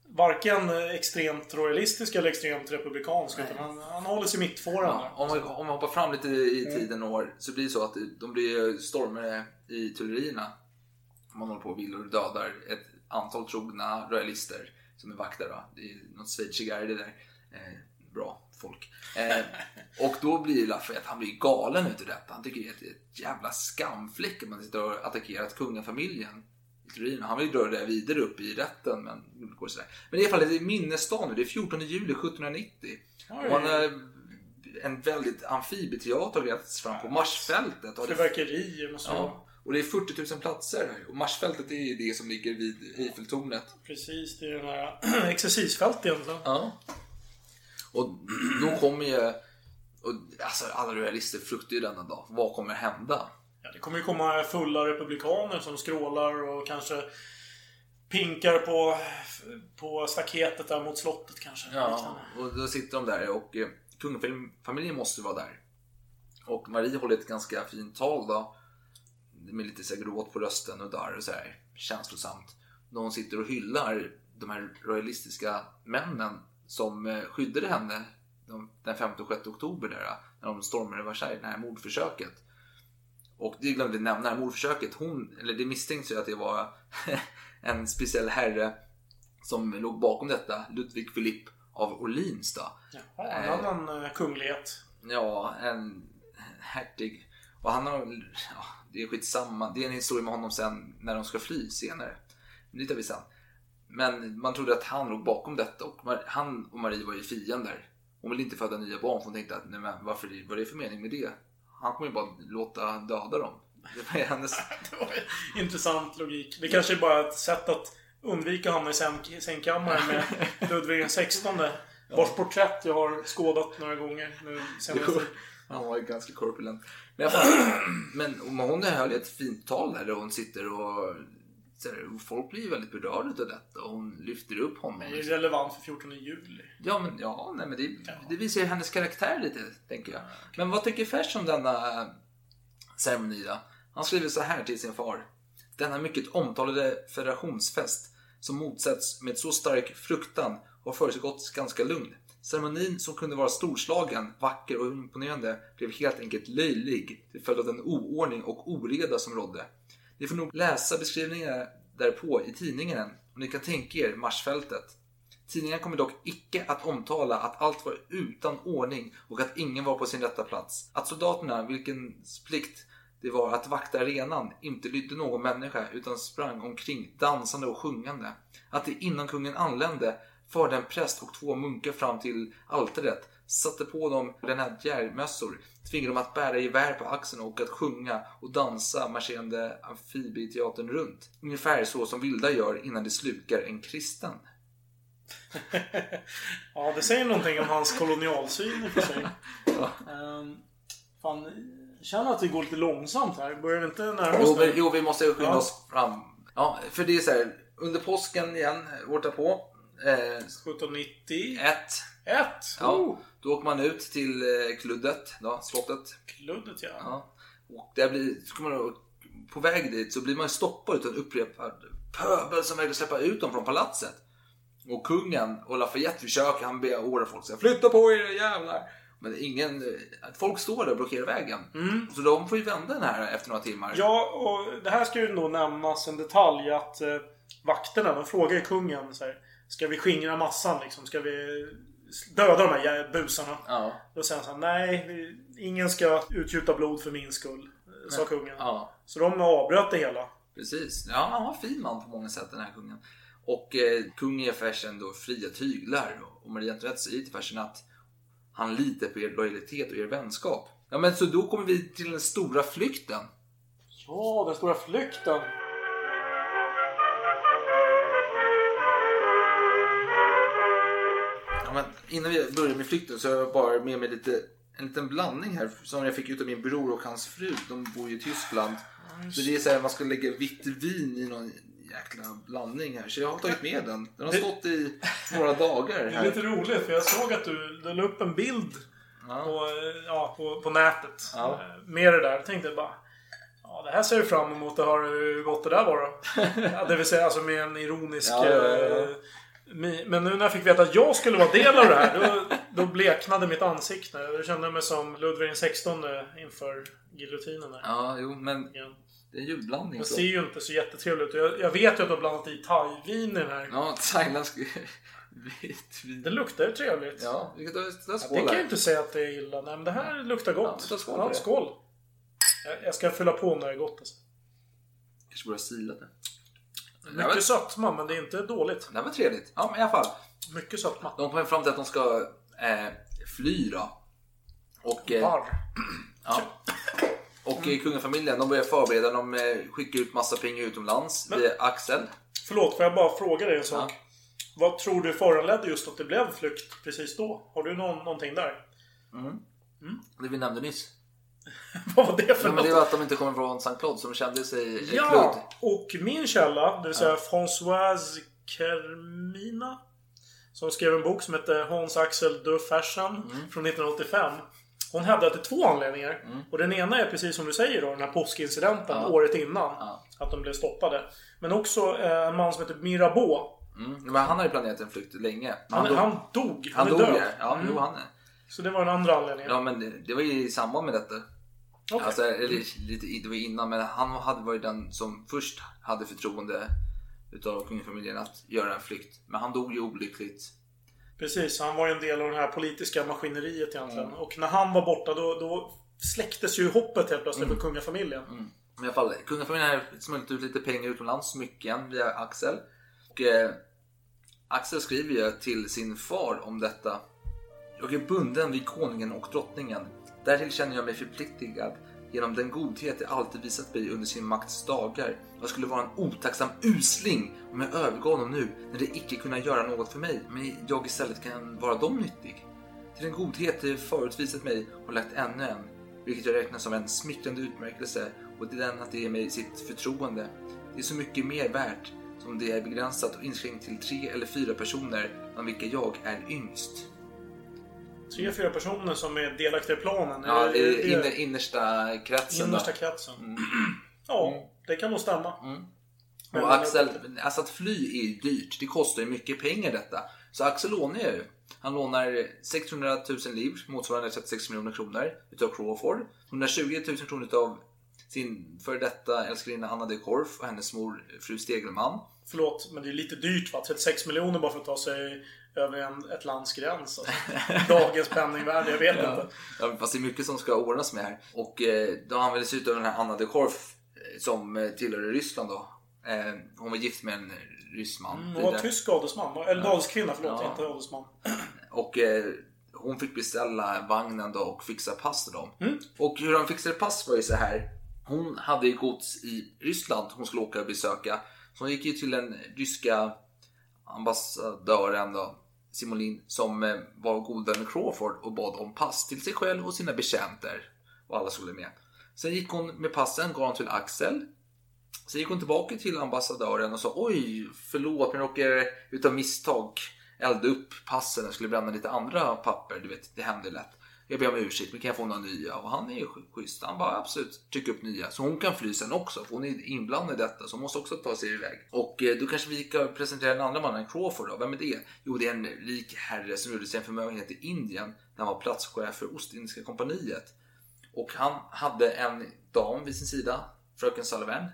varken extremt royalistisk eller extremt republikansk. Utan han, han håller sig i mittfåran. Ja, om, man, om man hoppar fram lite i tiden och år så blir det så att de blir stormade i Tullerierna. Man håller på och vill och dödar ett antal trogna royalister som är vakter. Då. Det är något schweizigare det där. Eh, bra folk. Eh, och då blir Lafayette, han blir galen utav detta. Han tycker det är ett, ett jävla skamfläck att man sitter och attackerat kungafamiljen. Han vill dra det vidare upp i rätten men det går sådär. Men i alla fall, det är minnesdagen nu. Det är 14 juli 1790. Och han en väldigt amfibieteater har grävts fram på Marsfältet. Fyrverkerier måste ja, och det är 40 000 platser här. Och Marsfältet är det som ligger vid Eiffeltornet. Precis, det är den här (clears throat) exercisfält egentligen. Ja. Och då kommer ju... Och, alltså, alla royalister fruktar ju denna dag. Vad kommer hända? Ja, det kommer ju komma fulla republikaner som skrålar och kanske pinkar på, på staketet där mot slottet kanske. Ja, och då sitter de där och eh, kungafamiljen måste vara där. Och Marie håller ett ganska fint tal då. Med lite så här gråt på rösten och där och så här känslosamt. Hon sitter och hyllar de här royalistiska männen som eh, skyddade henne de- den 5 och 6 oktober där, när de stormade Versailles, det här mordförsöket. Och det glömde jag nämna, det här mordförsöket, hon, eller det misstänks ju att det var (laughs) en speciell herre som låg bakom detta, Ludvig Philipp av Orleans då. Ja, en annan eh, kunglighet. Ja, en hertig. Och han har, ja, det är skitsamma. Det är en historia med honom sen när de ska fly senare. Men det tar vi sen. Men man trodde att han låg bakom detta och han och Marie var ju fiender. Hon ville inte föda nya barn för hon tänkte att nej men varför, vad är det för mening med det? Han kommer ju bara låta döda dem. Det var hennes... (laughs) Det var Intressant logik. Det kanske är bara ett sätt att undvika att hamna i säng- sängkammaren med (laughs) Ludvig XVI. Vars porträtt jag har skådat några gånger nu senaste Jo, han var ju ganska korpulent. Men, (clears throat) men hon höll ett fint tal där, där hon sitter och, och folk blir ju väldigt berörda av detta och hon lyfter upp honom. Det är relevant för 14 juli. Ja, men, ja nej, men det, det visar ju hennes karaktär lite, tänker jag. Men vad tycker Fers om denna ceremoni då? Han skriver så här till sin far. Denna mycket omtalade federationsfest som motsätts med så stark fruktan har försiggått ganska lugn. Ceremonin som kunde vara storslagen, vacker och imponerande blev helt enkelt löjlig till följd av den oordning och oreda som rådde. Ni får nog läsa beskrivningarna därpå i tidningen och ni kan tänka er marsfältet. Tidningen kommer dock icke att omtala att allt var utan ordning och att ingen var på sin rätta plats. Att soldaterna, vilkens plikt det var att vakta arenan, inte lydde någon människa utan sprang omkring dansande och sjungande. Att det innan kungen anlände förde en präst och två munkar fram till altaret, satte på dem grenadjärmössor, tvingade dem att bära gevär på axeln och att sjunga och dansa marscherande amfibieteatern runt. Ungefär så som vilda gör innan de slukar en kristen. (laughs) Ja, det säger någonting om hans kolonialsyn i och för sig. (laughs) Ehm, fan, jag känner att det går lite långsamt här. Börjar det inte närma Jo, oss men, nu? jo, vi måste skynda Ja. oss fram. Ja, för det är så här. Under påsken igen, året på. Eh, 1791. Ett. Ja, Oh, då åker man ut till eh, Kluddet, då, slottet. kluddet ja. Ja. Och där blir, kommer man, på väg dit så blir man stoppad utav en upprepad pöbel som vägrar släppa ut dem från palatset. Och kungen och Lafayette försöker, han beordrar folk att flytta på er jävlar. Men ingen, att folk står där och blockerar vägen. Så de får ju vända den här efter några timmar. Ja, och det här ska ju nog nämnas en detalj att eh, vakterna, de frågar ju kungen så här, Ska vi skingra massan liksom? Ska vi döda de här busarna? Ja. Då säger han så här, nej, ingen ska utgjuta blod för min skull. Sa kungen. ja. Så de avbröt det hela. Precis. Ja, han var en fin man på många sätt den här kungen. Och eh, kungen ger Fersen då fria tyglar. Och Marie Antoinette säger till Fersen att han litar på er lojalitet och er vänskap. Ja, men så då kommer vi till den stora flykten. Ja, den stora flykten. Innan vi börjar med flykten så har jag bara med mig lite, en liten blandning här som jag fick ut av min bror och hans fru. De bor ju i Tyskland. Så det är så här, man ska lägga vitt vin i någon jäkla blandning här. Så jag har tagit med den. Den har stått i några dagar. Det är Här. lite roligt för jag såg att du, du la upp en bild Ja. på, ja, på, på nätet. Ja. Eh, Med det där. Jag tänkte bara Ja, det här ser jag fram emot. Har hur gått det där var då. (laughs) ja, det vill säga alltså med en ironisk... Ja, ja, eh, Men nu när jag fick veta att jag skulle vara del av det här, då, då bleknade mitt ansikte. Jag kände mig som Ludvig XVI inför giljotinen. där. Ja, jo, men Igen. det är. Den Så. ser ju inte så jättetrevlig ut. Jag, jag vet ju att du har blandat i thai-vin i den här. Ja, thailändsk (laughs) vitt vin. Det luktar ju trevligt. Ja, vi kan ta, ta Det skål kan jag här. inte säga att det är illa. Nej, men det här luktar gott. Ja, skål ja, det. skål. Jag, jag ska fylla på när det är gott. Alltså. Kanske börja sila det. Det Mycket var, sötma, men det är inte dåligt. det var trevligt. Ja, men i alla fall. Mycket sötma. De kommer fram till att de ska eh, fly då. Och, eh, Varr. (clears throat) ja. och mm. kungafamiljen de börjar förbereda. De eh, skickar ut massa pengar utomlands via Axel. Förlåt, får jag bara fråga dig en sak? Vad tror du föranledde just att det blev flykt precis då? Har du någon, någonting där? Det vi nämnde nyss. (laughs) Vad var det för Ja, men det något? var att de inte kommer från Saint Claude som kände sig Ja! Claude. Och min källa, det vill säga Françoise Kermina. Som skrev en bok som heter Hans Axel de Fersen Mm. från 1985. Hon hävdade till två anledningar. Och den ena är precis som du säger då, den här påskincidenten året innan. Ja. Att de blev stoppade. Men också eh, en man som heter Mirabeau. Mm. Men han har ju planerat en flykt länge. Men Han, dog. han dog. Han, han är dog död. ja. Ja, jo, han är. Så det var den andra anledningen. Ja, men det, det var ju i samband med detta. Okej. Alltså, eller lite, det var innan, men han hade varit den som först hade förtroende utav kungafamiljen att göra en flykt. Men han dog ju olyckligt. Precis, han var ju en del av det här politiska maskineriet Mm. egentligen. Och när han var borta då, då släcktes ju hoppet helt plötsligt Mm. för kungafamiljen. Men i alla fall, kungafamiljen hade smugglat ut lite pengar utomlands, smycken via Axel. Och eh, Axel skriver ju till sin far om detta. Jag är bunden vid konungen och drottningen. Därtill känner jag mig förpliktigad genom den godhet det alltid visat mig under sin makts dagar. Jag skulle vara en otacksam usling om jag övergav dem nu när de icke kunna göra något för mig, men jag istället kan vara dem nyttig. Till den godhet det förut visat mig har lagt ännu en, vilket jag räknar som en smickrande utmärkelse och till den att det ger mig sitt förtroende. Det är så mycket mer värt som det är begränsat och inskränkt till tre eller fyra personer bland vilka jag är yngst. Tre, fyra personer som är delaktiga i planen. Ja, det det- inner, innersta kretsen. innersta då. kretsen. Ja, det kan nog stämma. Men- Och Axel, alltså att fly är ju dyrt. Det kostar ju mycket pengar detta. Så Axel lånar ju. Han lånar 600 000 livre, motsvarande 36 miljoner kronor, utav Crawford. 120 000 kronor utav sin före detta älskarinna Anna de Korf och hennes mor fru Stegelman. Förlåt, men det är lite dyrt va? 36 miljoner bara för att ta sig över en, ett lands gräns. Alltså. (laughs) Dagens penningvärde, jag vet inte. Ja, fast det är mycket som ska ordnas med här. Och eh, då användes utav den här Anna de Korf eh, som eh, tillhörde Ryssland då. Eh, hon var gift med en rysk man. Hon var tysk adelsman. Eller adelskvinna, förlåt. Ja. Inte adelsman. Och eh, hon fick beställa vagnen då och fixa pass till dem. Och hur de fixade pass var ju så här. Hon hade ju gods i Ryssland hon skulle åka och besöka. Så hon gick ju till den ryska ambassadören då, Simolin, som eh, var god vän med Crawford och bad om pass till sig själv och sina betjänter. Och alla skulle med. Sen gick hon med passen, gav dem till Axel. Sen gick hon tillbaka till ambassadören och sa oj, förlåt men jag råkade utav misstag elda upp passen. Jag skulle bränna lite andra papper, du vet, det händer lätt. Jag ber om ursäkt, men kan jag få några nya? Och han är ju schysst. Han bara absolut, tryck upp nya. Så hon kan fly sen också, för hon är inblandad i detta. Så hon måste också ta sig iväg. Och eh, då kanske vi ska presentera den andra mannen, Crawford då. Vem är det? Jo, det är en rik herre som gjorde sig en förmögenhet i Indien när han var platschef för Ostindiska kompaniet. Och han hade en dam vid sin sida, fröken Sullivan,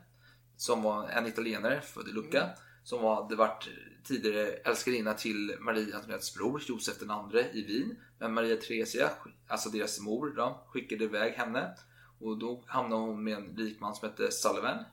som var en italienare född i Lucca, som var, hade varit tidigare älskarinna till Marie Antoinettes bror Josef II i Wien. Men Maria Theresia, alltså deras mor, då, skickade iväg henne. Och då hamnade hon med en rik man som hette Sullivan.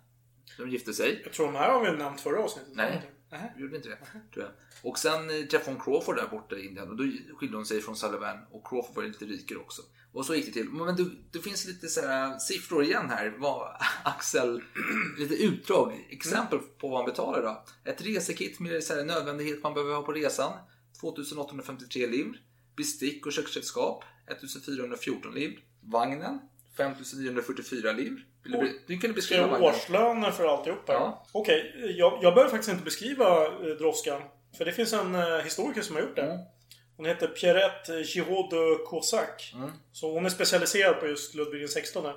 De gifte sig. Jag tror de här har vi nämnt förra avsnittet. Nej, gjorde inte det. Tror jag. Och sen eh, träffade hon Crawford där borta i Indien och då skilde hon sig från Sullivan och Crawford var lite rikare också. Och så gick det till. Men det, det finns lite så här siffror igen här. Vad (laughs) Axel, (clears throat) lite utdrag, exempel på vad han betalar då. Ett resekit med så här nödvändighet man behöver ha på resan. 2853 livr. Bestick och köksredskap 1414 livr. Vagnen 5944 livr. Vill du, du kan du beskriva vagnen? årslöner för alltihop här? Ja. Okej, jag, jag behöver faktiskt inte beskriva eh, droskan. För det finns en eh, historiker som har gjort det. Mm. Hon heter Pierrette Giraud de Coursac. Mm. Så hon är specialiserad på just Ludvig 16.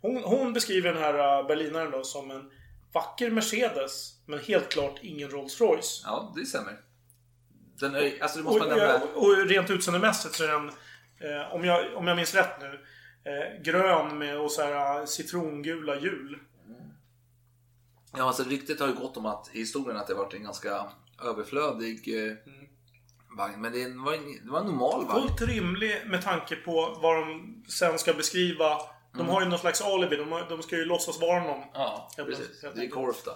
Hon, hon beskriver den här eh, berlinaren då som en vacker Mercedes. Men helt klart ingen Rolls Royce. Ja, det stämmer. Den är, alltså det Och, måste man nämna. och, och rent utseendemässigt så är den, eh, om, jag, om jag minns rätt nu, eh, grön med och så här eh, citrongula hjul. Ja, alltså ryktet har ju gått om att historien att det varit en ganska överflödig eh, vagn. Men det var, en, det var en normal vagn. Fullt rimlig med tanke på vad de sen ska beskriva. De har ju någon slags alibi. De, har, de ska ju låtsas vara någon. Mm. Ja, precis. Det är korf då.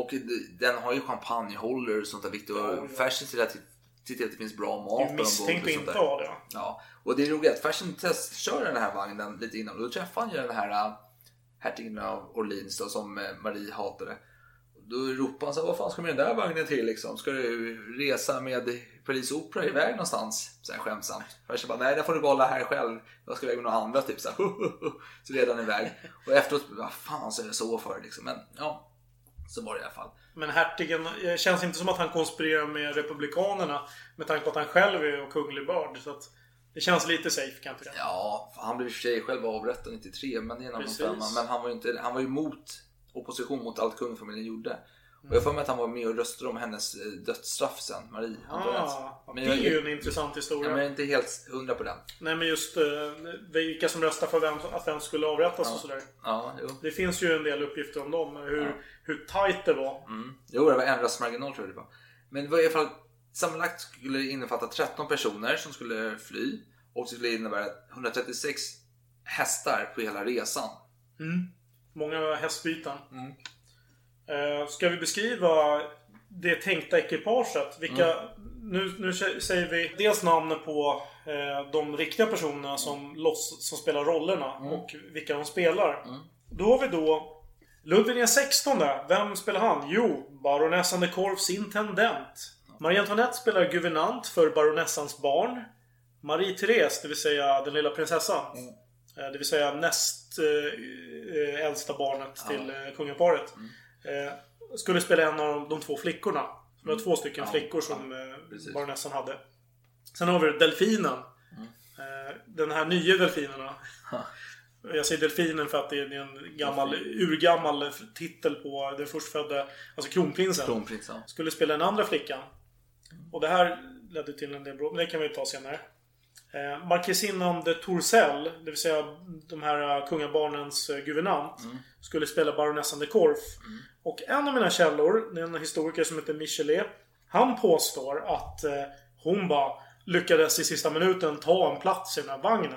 Och den har ju champagnehållare och sånt där viktigt. Ja, ja. Fashion ser till ser till att det finns bra mat Det är ombord misstänkt och att sånt inte ha det. Ja, och det är roligt att Fashion testkör den här vagnen lite innan. Och då träffade han ju den här äh, hertigen av Orleans då, som äh, Marie hatade. Då ropade han så här, vad fan ska du med den där vagnen till liksom? Ska du resa med Paris Opera iväg någonstans? Så här skämtsamt. Fashion bara, nej det får du behålla här själv. Jag ska iväg med några andra typ så här. (laughs) Så red han iväg. Och efteråt, vad fan så är det så för liksom. Men ja, så var det i alla fall. Men hertigen, det känns inte som att han konspirerar med Republikanerna. Med tanke på att han själv är och kunglig börd. Så att det känns lite safe kan jag tycka. Ja, han blev i och för sig själv avrättad 93 men det är en annan Precis. femma. Men han var ju inte, han var ju emot opposition mot allt kungafamiljen gjorde. Och jag får mig att han var med och röstade om hennes eh, dödsstraff sen, Marie. Ah, Men det är ju en intressant historia. Ja, men jag är inte helt hundra på den. Nej men just eh, vilka som röstar för vem, att vem skulle avrättas och sådär. Ja, jo. Det finns ju en del uppgifter om dem. Hur, hur tight det var. Mm. Jo, det var en röstmarginal tror jag det var. Men det var i alla fall, sammanlagt skulle det innefatta 13 personer som skulle fly. Och det skulle innebära 136 hästar på hela resan. Många hästbyten. Mm. Eh, ska vi beskriva det tänkta ekipaget? Vilka, Mm. nu, nu sä- säger vi dels namnet på eh, de riktiga personerna som, loss, som spelar rollerna Mm. och vilka de spelar. Då har vi då Ludvig den 16. Vem spelar han? Jo, baronessan de Korfs intendent. Marie Antoinette spelar guvernant för baronessans barn. Marie Therese, det vill säga den lilla prinsessan. Eh, Det vill säga näst äldsta barnet till kungaparet. Eh, skulle spela en av de, de två flickorna. Det var två stycken flickor som eh, precis. baronessan hade. Sen har vi delfinen. Eh, den här nya delfinerna. Jag säger delfinen för att det är en gammal, urgammal titel på den förstfödda, alltså kronprinsen. Kronprinsen. Skulle spela den andra flickan. Och det här ledde till en del bråk, men det kan vi ta senare. Eh, Markesinnan de Torcell, det vill säga de här eh, kungabarnens eh, guvernant, skulle spela baronessan de Korf. Och en av mina källor, det är en historiker som heter Michelet, han påstår att eh, hon bara lyckades i sista minuten ta en plats i den här vagnen.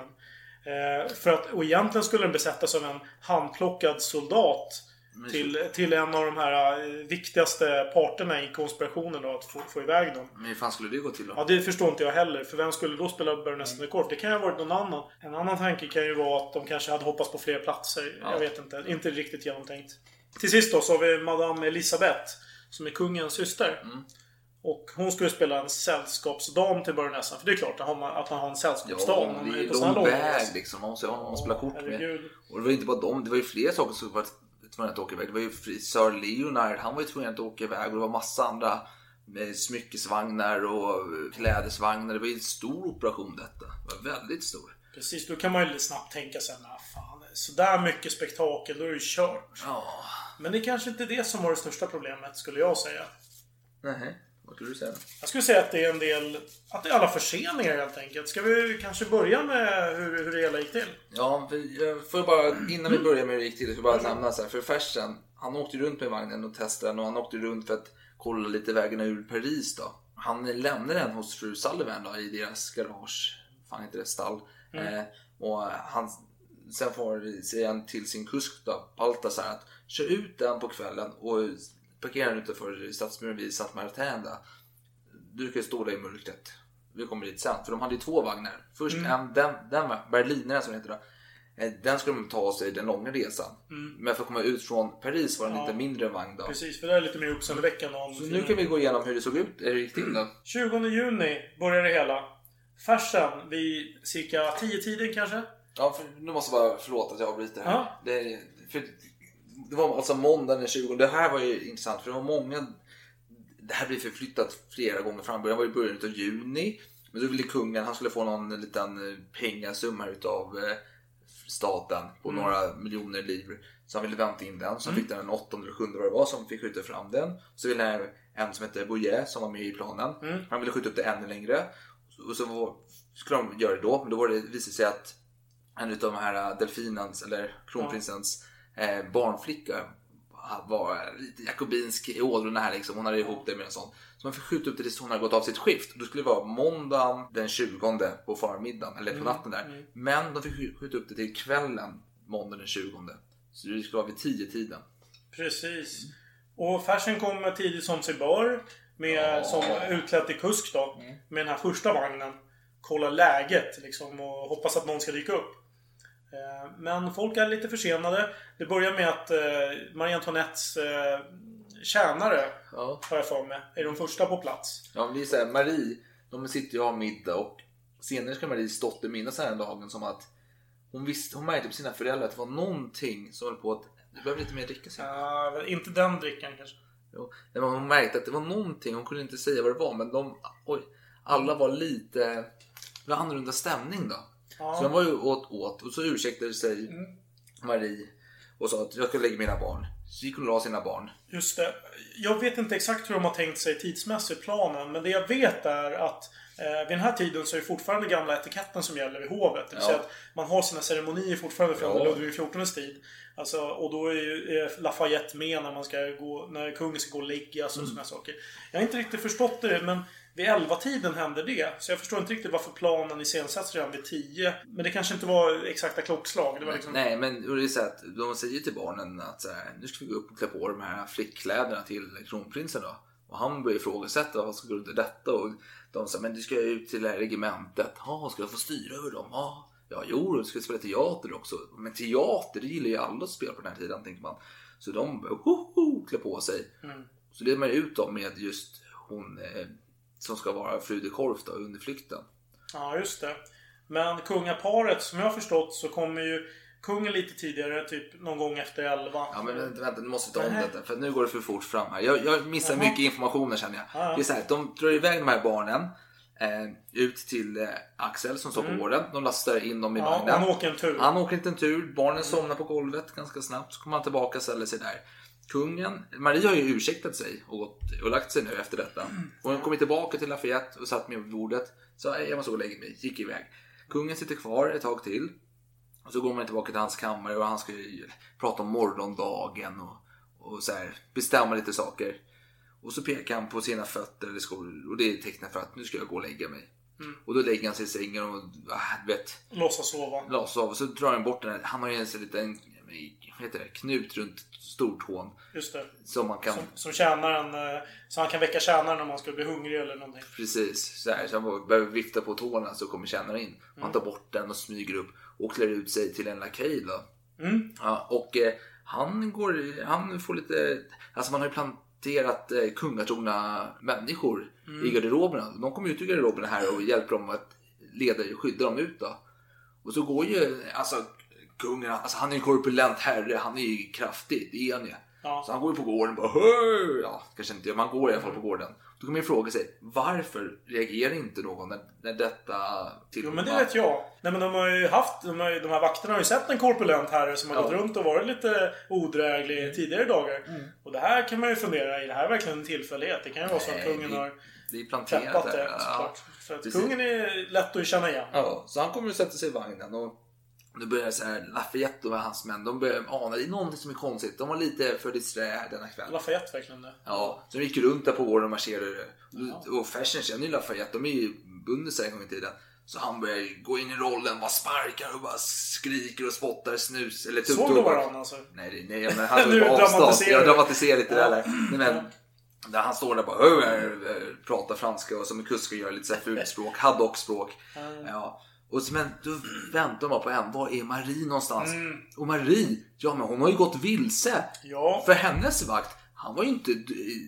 Eh, för att, och egentligen skulle den besättas av en handplockad soldat till, till en av de här eh, viktigaste parterna i konspirationen då, att få, få iväg dem. Men hur fan skulle det gå till då? Ja, det förstår inte jag heller. För vem skulle då spela baronessen de Korf? Det kan ju ha varit någon annan. En annan tanke kan ju vara att de kanske hade hoppats på fler platser. Jag vet inte. Inte riktigt genomtänkt. Till sist då så har vi Madame Elisabeth. Som är kungens syster. Och hon skulle spela en sällskapsdam till baronessan. För det är klart att, man, att man har en sällskapsdam. Ja, man det är lång väg liksom. Man måste ha någon att spela kort med. herregud. Och det var inte bara dem, det var ju fler saker som var tvungna att åka iväg. Det var ju fri- Sir Leonard, han var ju tvungen att åka iväg och det var massa andra med smyckesvagnar och eh, klädesvagnar. Det var ju en stor operation detta. Det var väldigt stor. Precis, då kan man ju snabbt tänka sig, men fan, sådär mycket spektakel, då är det ju kört. Ja, Men det är kanske inte det som var det största problemet, skulle jag säga. nej. Vad skulle du säga? Jag skulle säga att det är en del... Att det är alla förseningar helt enkelt. Ska vi kanske börja med hur, hur det hela gick till? Ja, för bara, innan vi börjar med hur det gick till, så får jag bara nämna så här. För Fersen, han åkte runt med vagnen och testade den och han åkte runt för att kolla lite vägarna ur Paris då. Han lämnade den hos fru Sullivan då i deras garage. Fan heter det? Stall. Eh, och han, sen får, säger han till sin kusk då, Baltasar att kör ut den på kvällen och parkera den utanför stadsmuren vid Saint Martin där. Du kan ju stå där i mörkret. Vi kommer dit sen. För de hade ju två vagnar. Först en, den, den Berlinaren som det heter då. Eh, Den skulle de ta sig den långa resan. Men för att komma ut från Paris var det en lite mindre vagn då. Precis, för det är lite mer uppseendeväckande Så nu kan vi gå igenom hur det såg ut, eller gick till då. (clears throat) 20 juni börjar det hela. Färsen vid cirka 10-tiden kanske? Ja, för, nu måste jag bara, förlåt att jag avbryter här. Ja. Det, för, det var alltså måndagen den 20. Det här var ju intressant för det var många... Det här blir förflyttat flera gånger fram. Det var i början av juni. Men då ville kungen, han skulle få någon liten eh, pengasumma utav eh, staten på några miljoner livre. Så han ville vänta in den. Så han fick den den 8 eller 7 vad det var som fick skjuta fram den. Så ville han en som hette Bouillet som var med i planen. Han ville skjuta upp det ännu längre. Och så var, skulle de göra det då. Men då var det, visade det sig att en utav de här äh, delfinens, eller kronprinsens eh, barnflicka var lite jakobinsk i åldern här liksom. Hon hade ihop det med en sån. Så man fick skjuta upp det tills hon hade gått av sitt skift. Och då skulle det vara måndagen den 20 på förmiddagen, eller på natten där. Men de fick skj- skjuta upp det till kvällen måndagen den 20. Så det skulle vara vid 10 tiden. Precis. Och Fersen kommer tidigt som sig bör. Med, Som utklädd till kusk då. Med den här första vagnen. Kolla läget liksom och hoppas att någon ska dyka upp. Eh, Men folk är lite försenade. Det börjar med att eh, Marie Antoinettes eh, tjänare, Ja. har jag för mig, är de första på plats. Ja, men det är så här, Marie, de sitter ju och har middag och senare ska Maries dotter minnas den här dagen som att hon, visste, hon märkte på sina föräldrar att det var någonting som höll på att du behöver lite mer dricka. Ja, inte den drickan kanske. Jo. Men Hon märkte att det var någonting, hon kunde inte säga vad det var men de, oj, alla var lite, det var annorlunda stämning då. Så de var ju åt åt och så ursäktade sig Marie och sa att jag ska lägga mina barn. Så gick hon och la sina barn. Just det. Jag vet inte exakt hur de har tänkt sig tidsmässigt planen, men det jag vet är att eh, vid den här tiden så är det fortfarande gamla etiketten som gäller vid hovet. Det vill Ja. säga att man har sina ceremonier fortfarande från Ja. Ludvig XIVs tid. Alltså, och då är ju Lafayette med när man ska gå, när kungen ska gå och läggas och Mm. såna saker. Jag har inte riktigt förstått det, men vid 11-tiden hände det. Så jag förstår inte riktigt varför planen iscensätts redan vid 10. Men det kanske inte var exakta klockslag. Det var liksom... Nej, men det är så att de säger till barnen att så här, nu ska vi gå upp och klä på de här flickkläderna till kronprinsen då. Och han börjar ifrågasätta vad runt i detta och de säger men du ska ut till det här regementet. Ja, ska jag få styra över dem? Ja, ja jo, du ska spela teater också. Men teater, det gillar ju alla att spela på den här tiden, tänkte man. Så de börjar klä på sig. Så leder man ut dem med just hon eh, som ska vara fru de Korf då, under flykten. Ja, just det. Men kungaparet, som jag har förstått, så kommer ju kungen lite tidigare, typ någon gång efter 11. Ja men vänta, vänta nu måste vi ta om detta för nu går det för fort fram här. Jag, jag missar Jaha. mycket information här, känner jag. Ja. Det är så här, de drar iväg de här barnen eh, ut till eh, Axel som står på gården. De lastar in dem i Mm. Ja, vagnen. han åker en tur. Han åker inte en tur. Barnen somnar på golvet ganska snabbt. Så kommer han tillbaka och ställer sig där. Kungen, Marie har ju ursäktat sig och, gått, och lagt sig nu efter detta. Och hon kommer tillbaka till Lafayette och satt med vid bordet. Så "Nej, jag måste gå och lägga mig. Gick iväg. Kungen sitter kvar ett tag till. Och så går man tillbaka till hans kammare och han ska ju prata om morgondagen och, och så här, bestämma lite saker. Och så pekar han på sina fötter eller skor och det är tecknet för att nu ska jag gå och lägga mig. Och då lägger han sig i sängen och ah, vet, Låtsas sova. av och så drar han bort den här. Han har ju en liten heter det, knut runt stortån Just det. som man kan Som, som tjänaren... eh, Så han kan väcka tjänaren om man skulle bli hungrig eller någonting. Precis, så, här, så han behöver vifta på tårna så kommer tjänaren in. Han tar bort den och smyger upp och klär ut sig till en lakej då. Ja, och eh, han går, han får lite, alltså man har ju planterat eh, kungatrogna människor Mm. i garderoberna. De kommer ut ur garderoberna här och hjälper dem att leda och skydda dem ut då. Och så går ju, alltså kungen, alltså han är en korpulent herre, han är ju kraftig, det är han ju. Ja. Så han går ju på gården och bara Hör! Ja, kanske inte, men han går i alla fall på gården. Då kan man ju fråga sig, varför reagerar inte någon när, när detta Jo tillkommer? men det vet jag. Nej men de har ju haft, de, har, ju- de här vakterna har ju sett en korpulent herre som har Ja. gått runt och varit lite odräglig tidigare dagar. Och det här kan man ju fundera, är det här verkligen en tillfällighet? Det kan ju vara så att kungen det- har Det är planterat det Ja. För att precis. kungen är lätt att känna igen. Ja, så han kommer att sätta sig i vagnen och nu börjar så här Lafayette och hans män, de börjar ana det är någonting som är konstigt. De var lite för disträ denna kväll. Lafayette verkligen det. Ja, så de gick runt där på gården och marscherade. Och, och Fersen känner ju Lafayette, de är ju bundisar en gång i tiden. Så han börjar ju gå in i rollen, bara sparkar och bara skriker och spottar snus eller Såg du varandra alltså? Nej, nej men han var på avstånd. Jag dramatiserar lite där. där. Nej, men, där han står där och bara pratar franska och som en kusk och gör lite så här fult språk, haddock-språk. Ja. Och men då väntar man på en. Var är Marie någonstans? Mm. Och Marie, ja men hon har ju gått vilse. Ja. För hennes vakt, han var ju inte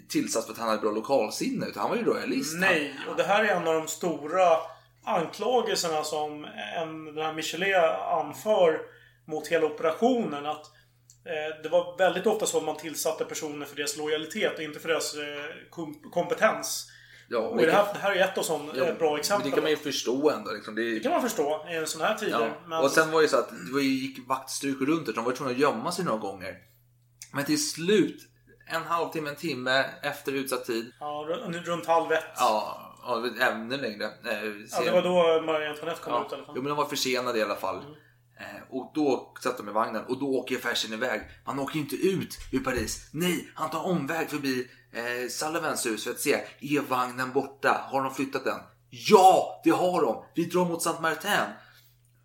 tillsatt för att han hade bra lokalsinne utan han var ju royalist. Nej, och det här är en av de stora anklagelserna som en, den här Michelet anför mot hela operationen. Att eh, det var väldigt ofta så att man tillsatte personer för deras lojalitet och inte för deras eh, kom kompetens. Ja, Och det här, det här är ett av sådana Ja, eh, bra exempel. Det kan man ju förstå ändå. Liksom. Det, Det kan man förstå i sån här tider. ja. Men, Och sen var det så att det gick vaktstyrkor runt där. De var tvungna att gömma sig några gånger. Men till slut, en halvtimme, en timme efter utsatt tid. ja, runt, halv ett. Ja, ännu längre. Eh, Ja, det var då Marie Antoinette kom Ja, ut i alla fall. jo, men de var försenade i alla fall. Mm. Eh, och då satt de i vagnen och då åker Fersen iväg. Man åker ju inte ut ur Paris. Nej, han tar omväg förbi eh, Sullivans hus för att se. Är vagnen borta? Har de flyttat den? Ja, det har de! Vi drar mot Saint Martin.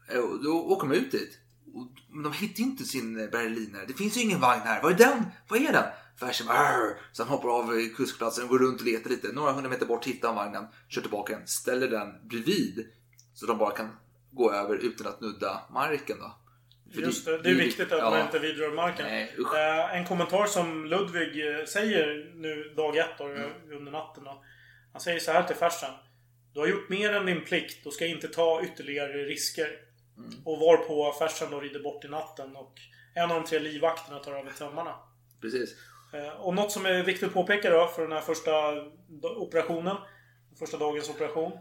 Eh, och då åker de ut dit. Och, men de hittar inte sin eh, berlinare. Det finns ju ingen vagn här. Var är den? Vad är den? Fersen bara Så han hoppar av kuskplatsen och går runt och letar lite. Några hundra meter bort hittar han vagnen, kör tillbaka den, ställer den bredvid. Så de bara kan gå över utan att nudda marken då. För Just det, det är viktigt att ja. man inte vidrör marken. Nej. Eh, en kommentar som Ludvig eh, säger nu dag ett då, Mm. under natten. Då. Han säger så här till farsan. Du har gjort mer än din plikt och ska inte ta ytterligare risker. Mm. Och var på farsan då rider bort i natten och en av de tre livvakterna tar över tömmarna. Precis. Eh, Och något som är viktigt att påpeka då för den här första operationen, första dagens operation.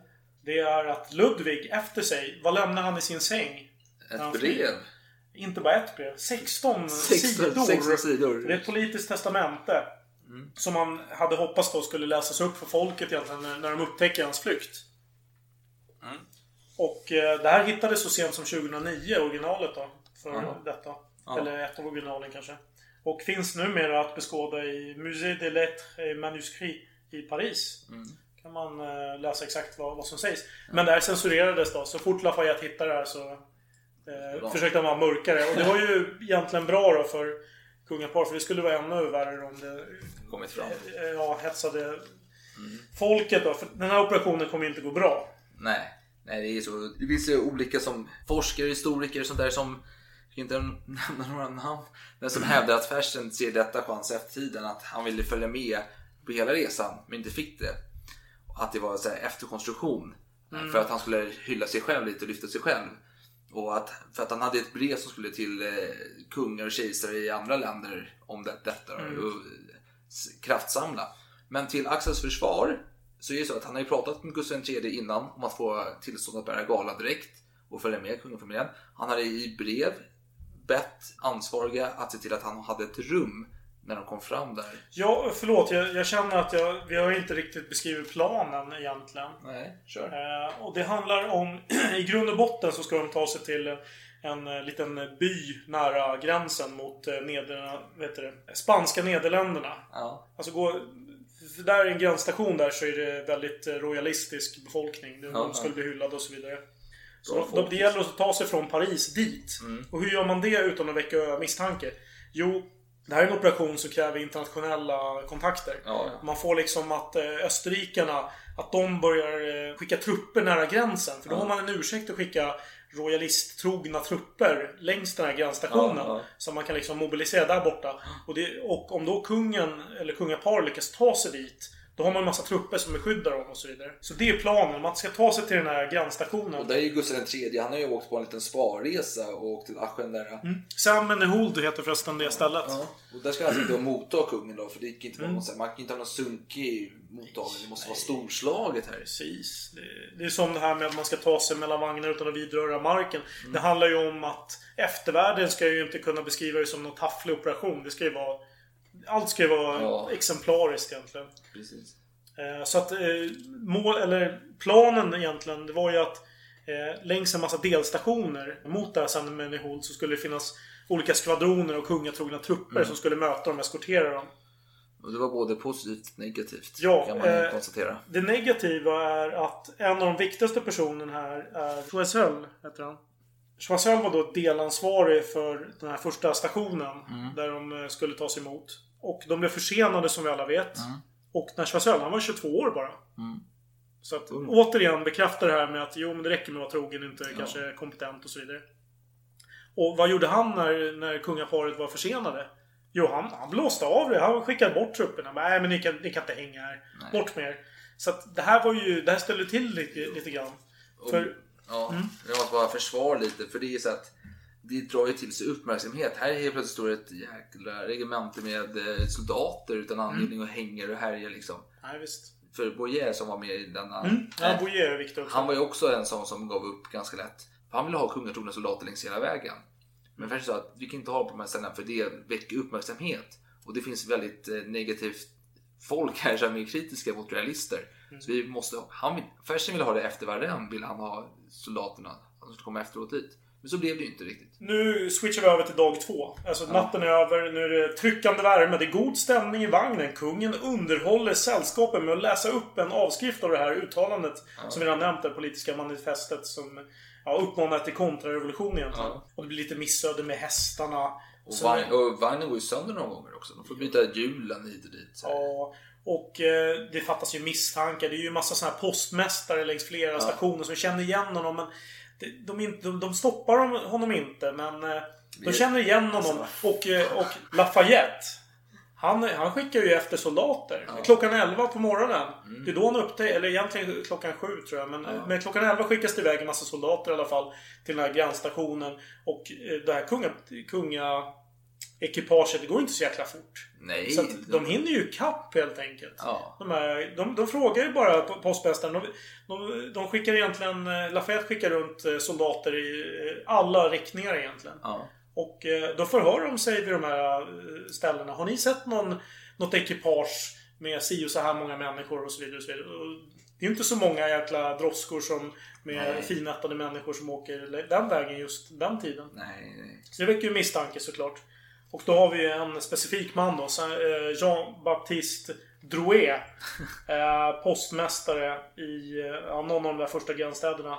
Det är att Ludvig efter sig, vad lämnar han i sin säng? Ett brev. Inte bara ett brev, 16, 16 sidor. 16 sidor. Det är ett politiskt testamente. Som man hade hoppats då skulle läsas upp för folket egentligen när, när de upptäcker hans flykt. Och eh, det här hittades så sent som 2009, originalet då. För Jaha. detta. Eller ett av originalen kanske. Och finns numera att beskåda i Musée des Lettres et Manuscrits i Paris. Kan man eh, läsa exakt vad, vad som sägs. Men det här censurerades då. Så fort Lafayette hittade det här så eh, försökte han vara mörkare. Och det var ju egentligen bra då för kungapar. För det skulle vara ännu värre om det Kommit fram. eh, ja, hetsade folket då. För den här operationen kommer ju inte gå bra. Nej, nej det är så. Det finns ju olika som forskare, historiker och sånt där som jag kan inte nämna några namn. Men som hävdar att Fersen ser detta chans efter tiden. Att han ville följa med på hela resan men inte fick det. Att det var så efterkonstruktion. För att han skulle hylla sig själv lite och lyfta sig själv. Och att, för att han hade ett brev som skulle till eh, kungar och kejsare i andra länder om det, detta. Och, eh, s- kraftsamla. Men till Axels försvar så är det så att han har ju pratat med Gustav III innan om att få tillstånd att bära galadräkt och följa med kungafamiljen. Han hade i brev bett ansvariga att se till att han hade ett rum när de kom fram där. Ja, förlåt. Jag, jag känner att jag, vi har inte riktigt beskrivit planen egentligen. Nej, kör. Eh, och det handlar om... (clears throat) I grund och botten så ska de ta sig till en eh, liten by nära gränsen mot eh, Neder, vet du, det, spanska Nederländerna. Ja. Alltså gå... Där är en gränsstation där så är det väldigt eh, royalistisk befolkning. De, Ja, de skulle bli hyllade och så vidare. Så folk. det gäller att ta sig från Paris dit. Och hur gör man det utan att väcka misstanke? Jo, det här är en operation som kräver internationella kontakter. Ja, ja. Man får liksom att eh, österrikarna, att de börjar eh, skicka trupper nära gränsen. För då har man en ursäkt att skicka royalisttrogna trupper längs den här grannstationen. Ja, ja. Som man kan liksom mobilisera där borta. Och, det, och om då kungen, eller kungapar lyckas ta sig dit. Då har man en massa trupper som beskyddar dem och så vidare. Så det är planen. Man ska ta sig till den här grannstationen. Och där är ju Gustav III, han har ju åkt på en liten sparresa och åkt till Aschen där. Sam Hold heter förresten det stället. Ja. Och där ska han sitta och motta kungen då, för det gick inte vara någon, man kan inte ha någon sunkig mottagning, det måste vara storslaget här. Precis. Det, det är som det här med att man ska ta sig mellan vagnar utan att vidröra marken. Det handlar ju om att eftervärlden ska ju inte kunna beskriva det som någon tafflig operation. Det ska ju vara... Allt ska ju vara Ja. exemplariskt egentligen. Precis. Eh, Så att eh, mål, eller planen egentligen, det var ju att eh, längs en massa delstationer mot det här Sandemannihult så skulle det finnas olika skvadroner och kungatrogna trupper som skulle möta dem och eskortera dem. Och det var både positivt och negativt, Ja, kan man eh, konstatera. Det negativa är att en av de viktigaste personerna här är Choiseul, heter han. Choiseul var då delansvarig för den här första stationen där de skulle tas emot. Och de blev försenade som vi alla vet. Och när Choiseul, han var 22 år bara. Så att återigen bekräftar det här med att jo, men det räcker med att vara trogen, inte kanske kompetent och så vidare. Och vad gjorde han när, när kungaparet var försenade? Jo, han, han blåste av det. Han skickade bort trupperna. Nej, men ni kan, ni kan inte hänga här. Bort med er. Så att det här var ju... Det här ställde till lite, lite grann. För, Ja, Mm. jag måste bara försvara lite för det är ju så att det drar ju till sig uppmärksamhet. Här helt plötsligt står ett jäkla regemente med eh, soldater utan Mm. anledning och hänger och härjar liksom. nej, visst. För Boyer som var med i denna... Mm. Ja, eh, Boyer är också. han var ju också en sån som gav upp ganska lätt. För han ville ha kungatrogna soldater längs hela vägen. Men Fersen sa att vi kan inte ha på de här ställena för det väcker uppmärksamhet. Och det finns väldigt eh, negativt folk här som är kritiska mot realister. Så vi måste, han, vill- Fersen ville ha det efter Varenne, ville han ha soldaterna som skulle komma efteråt dit. Men så blev det ju inte riktigt. Nu switchar vi över till dag två. Alltså natten är över, nu är det tryckande värme, det är god stämning i vagnen. Kungen underhåller sällskapet med att läsa upp en avskrift av det här uttalandet. Som vi redan nämnt, det politiska manifestet som ja, uppmanar till kontrarevolution egentligen. Ja. Och det blir lite missöde med hästarna. Och, Så- vagn, och vagnen går ju sönder några gånger också. De får byta hjulen hit och dit. Ja, och eh, det fattas ju misstankar. Det är ju en massa såna här postmästare längs flera stationer som känner igen honom. Men de, inte- de, de stoppar honom- inte, men eh, de känner igen honom. Och, eh, och Lafayette. Han, han skickar ju efter soldater. Klockan 11 på morgonen. Det är då han upptäcker, eller egentligen klockan 7 tror jag. Men, men klockan 11 skickas det iväg en massa soldater i alla fall. Till den här grannstationen. Och eh, det här kunga, kunga ekipaget, det går inte så jäkla fort. Nej. Så att de hinner ju kapp helt enkelt. Ja. De, här, de, de frågar ju bara postmästaren. De, de, de skickar egentligen... eh, Lafayette skickar runt eh, soldater i eh, alla riktningar egentligen. Ja. Och då förhör de sig vid de här ställena. Har ni sett någon, något ekipage med si och så här många människor och så vidare. Och så vidare. Det är ju inte så många jäkla droskor som med Nej. människor som åker den vägen just den tiden. Nej, nej. Så det väcker ju misstanke såklart. Och då har vi en specifik man då. eh, Jean-Baptiste Drouet. (laughs) eh, postmästare i eh, ja, någon av de där första grannstäderna.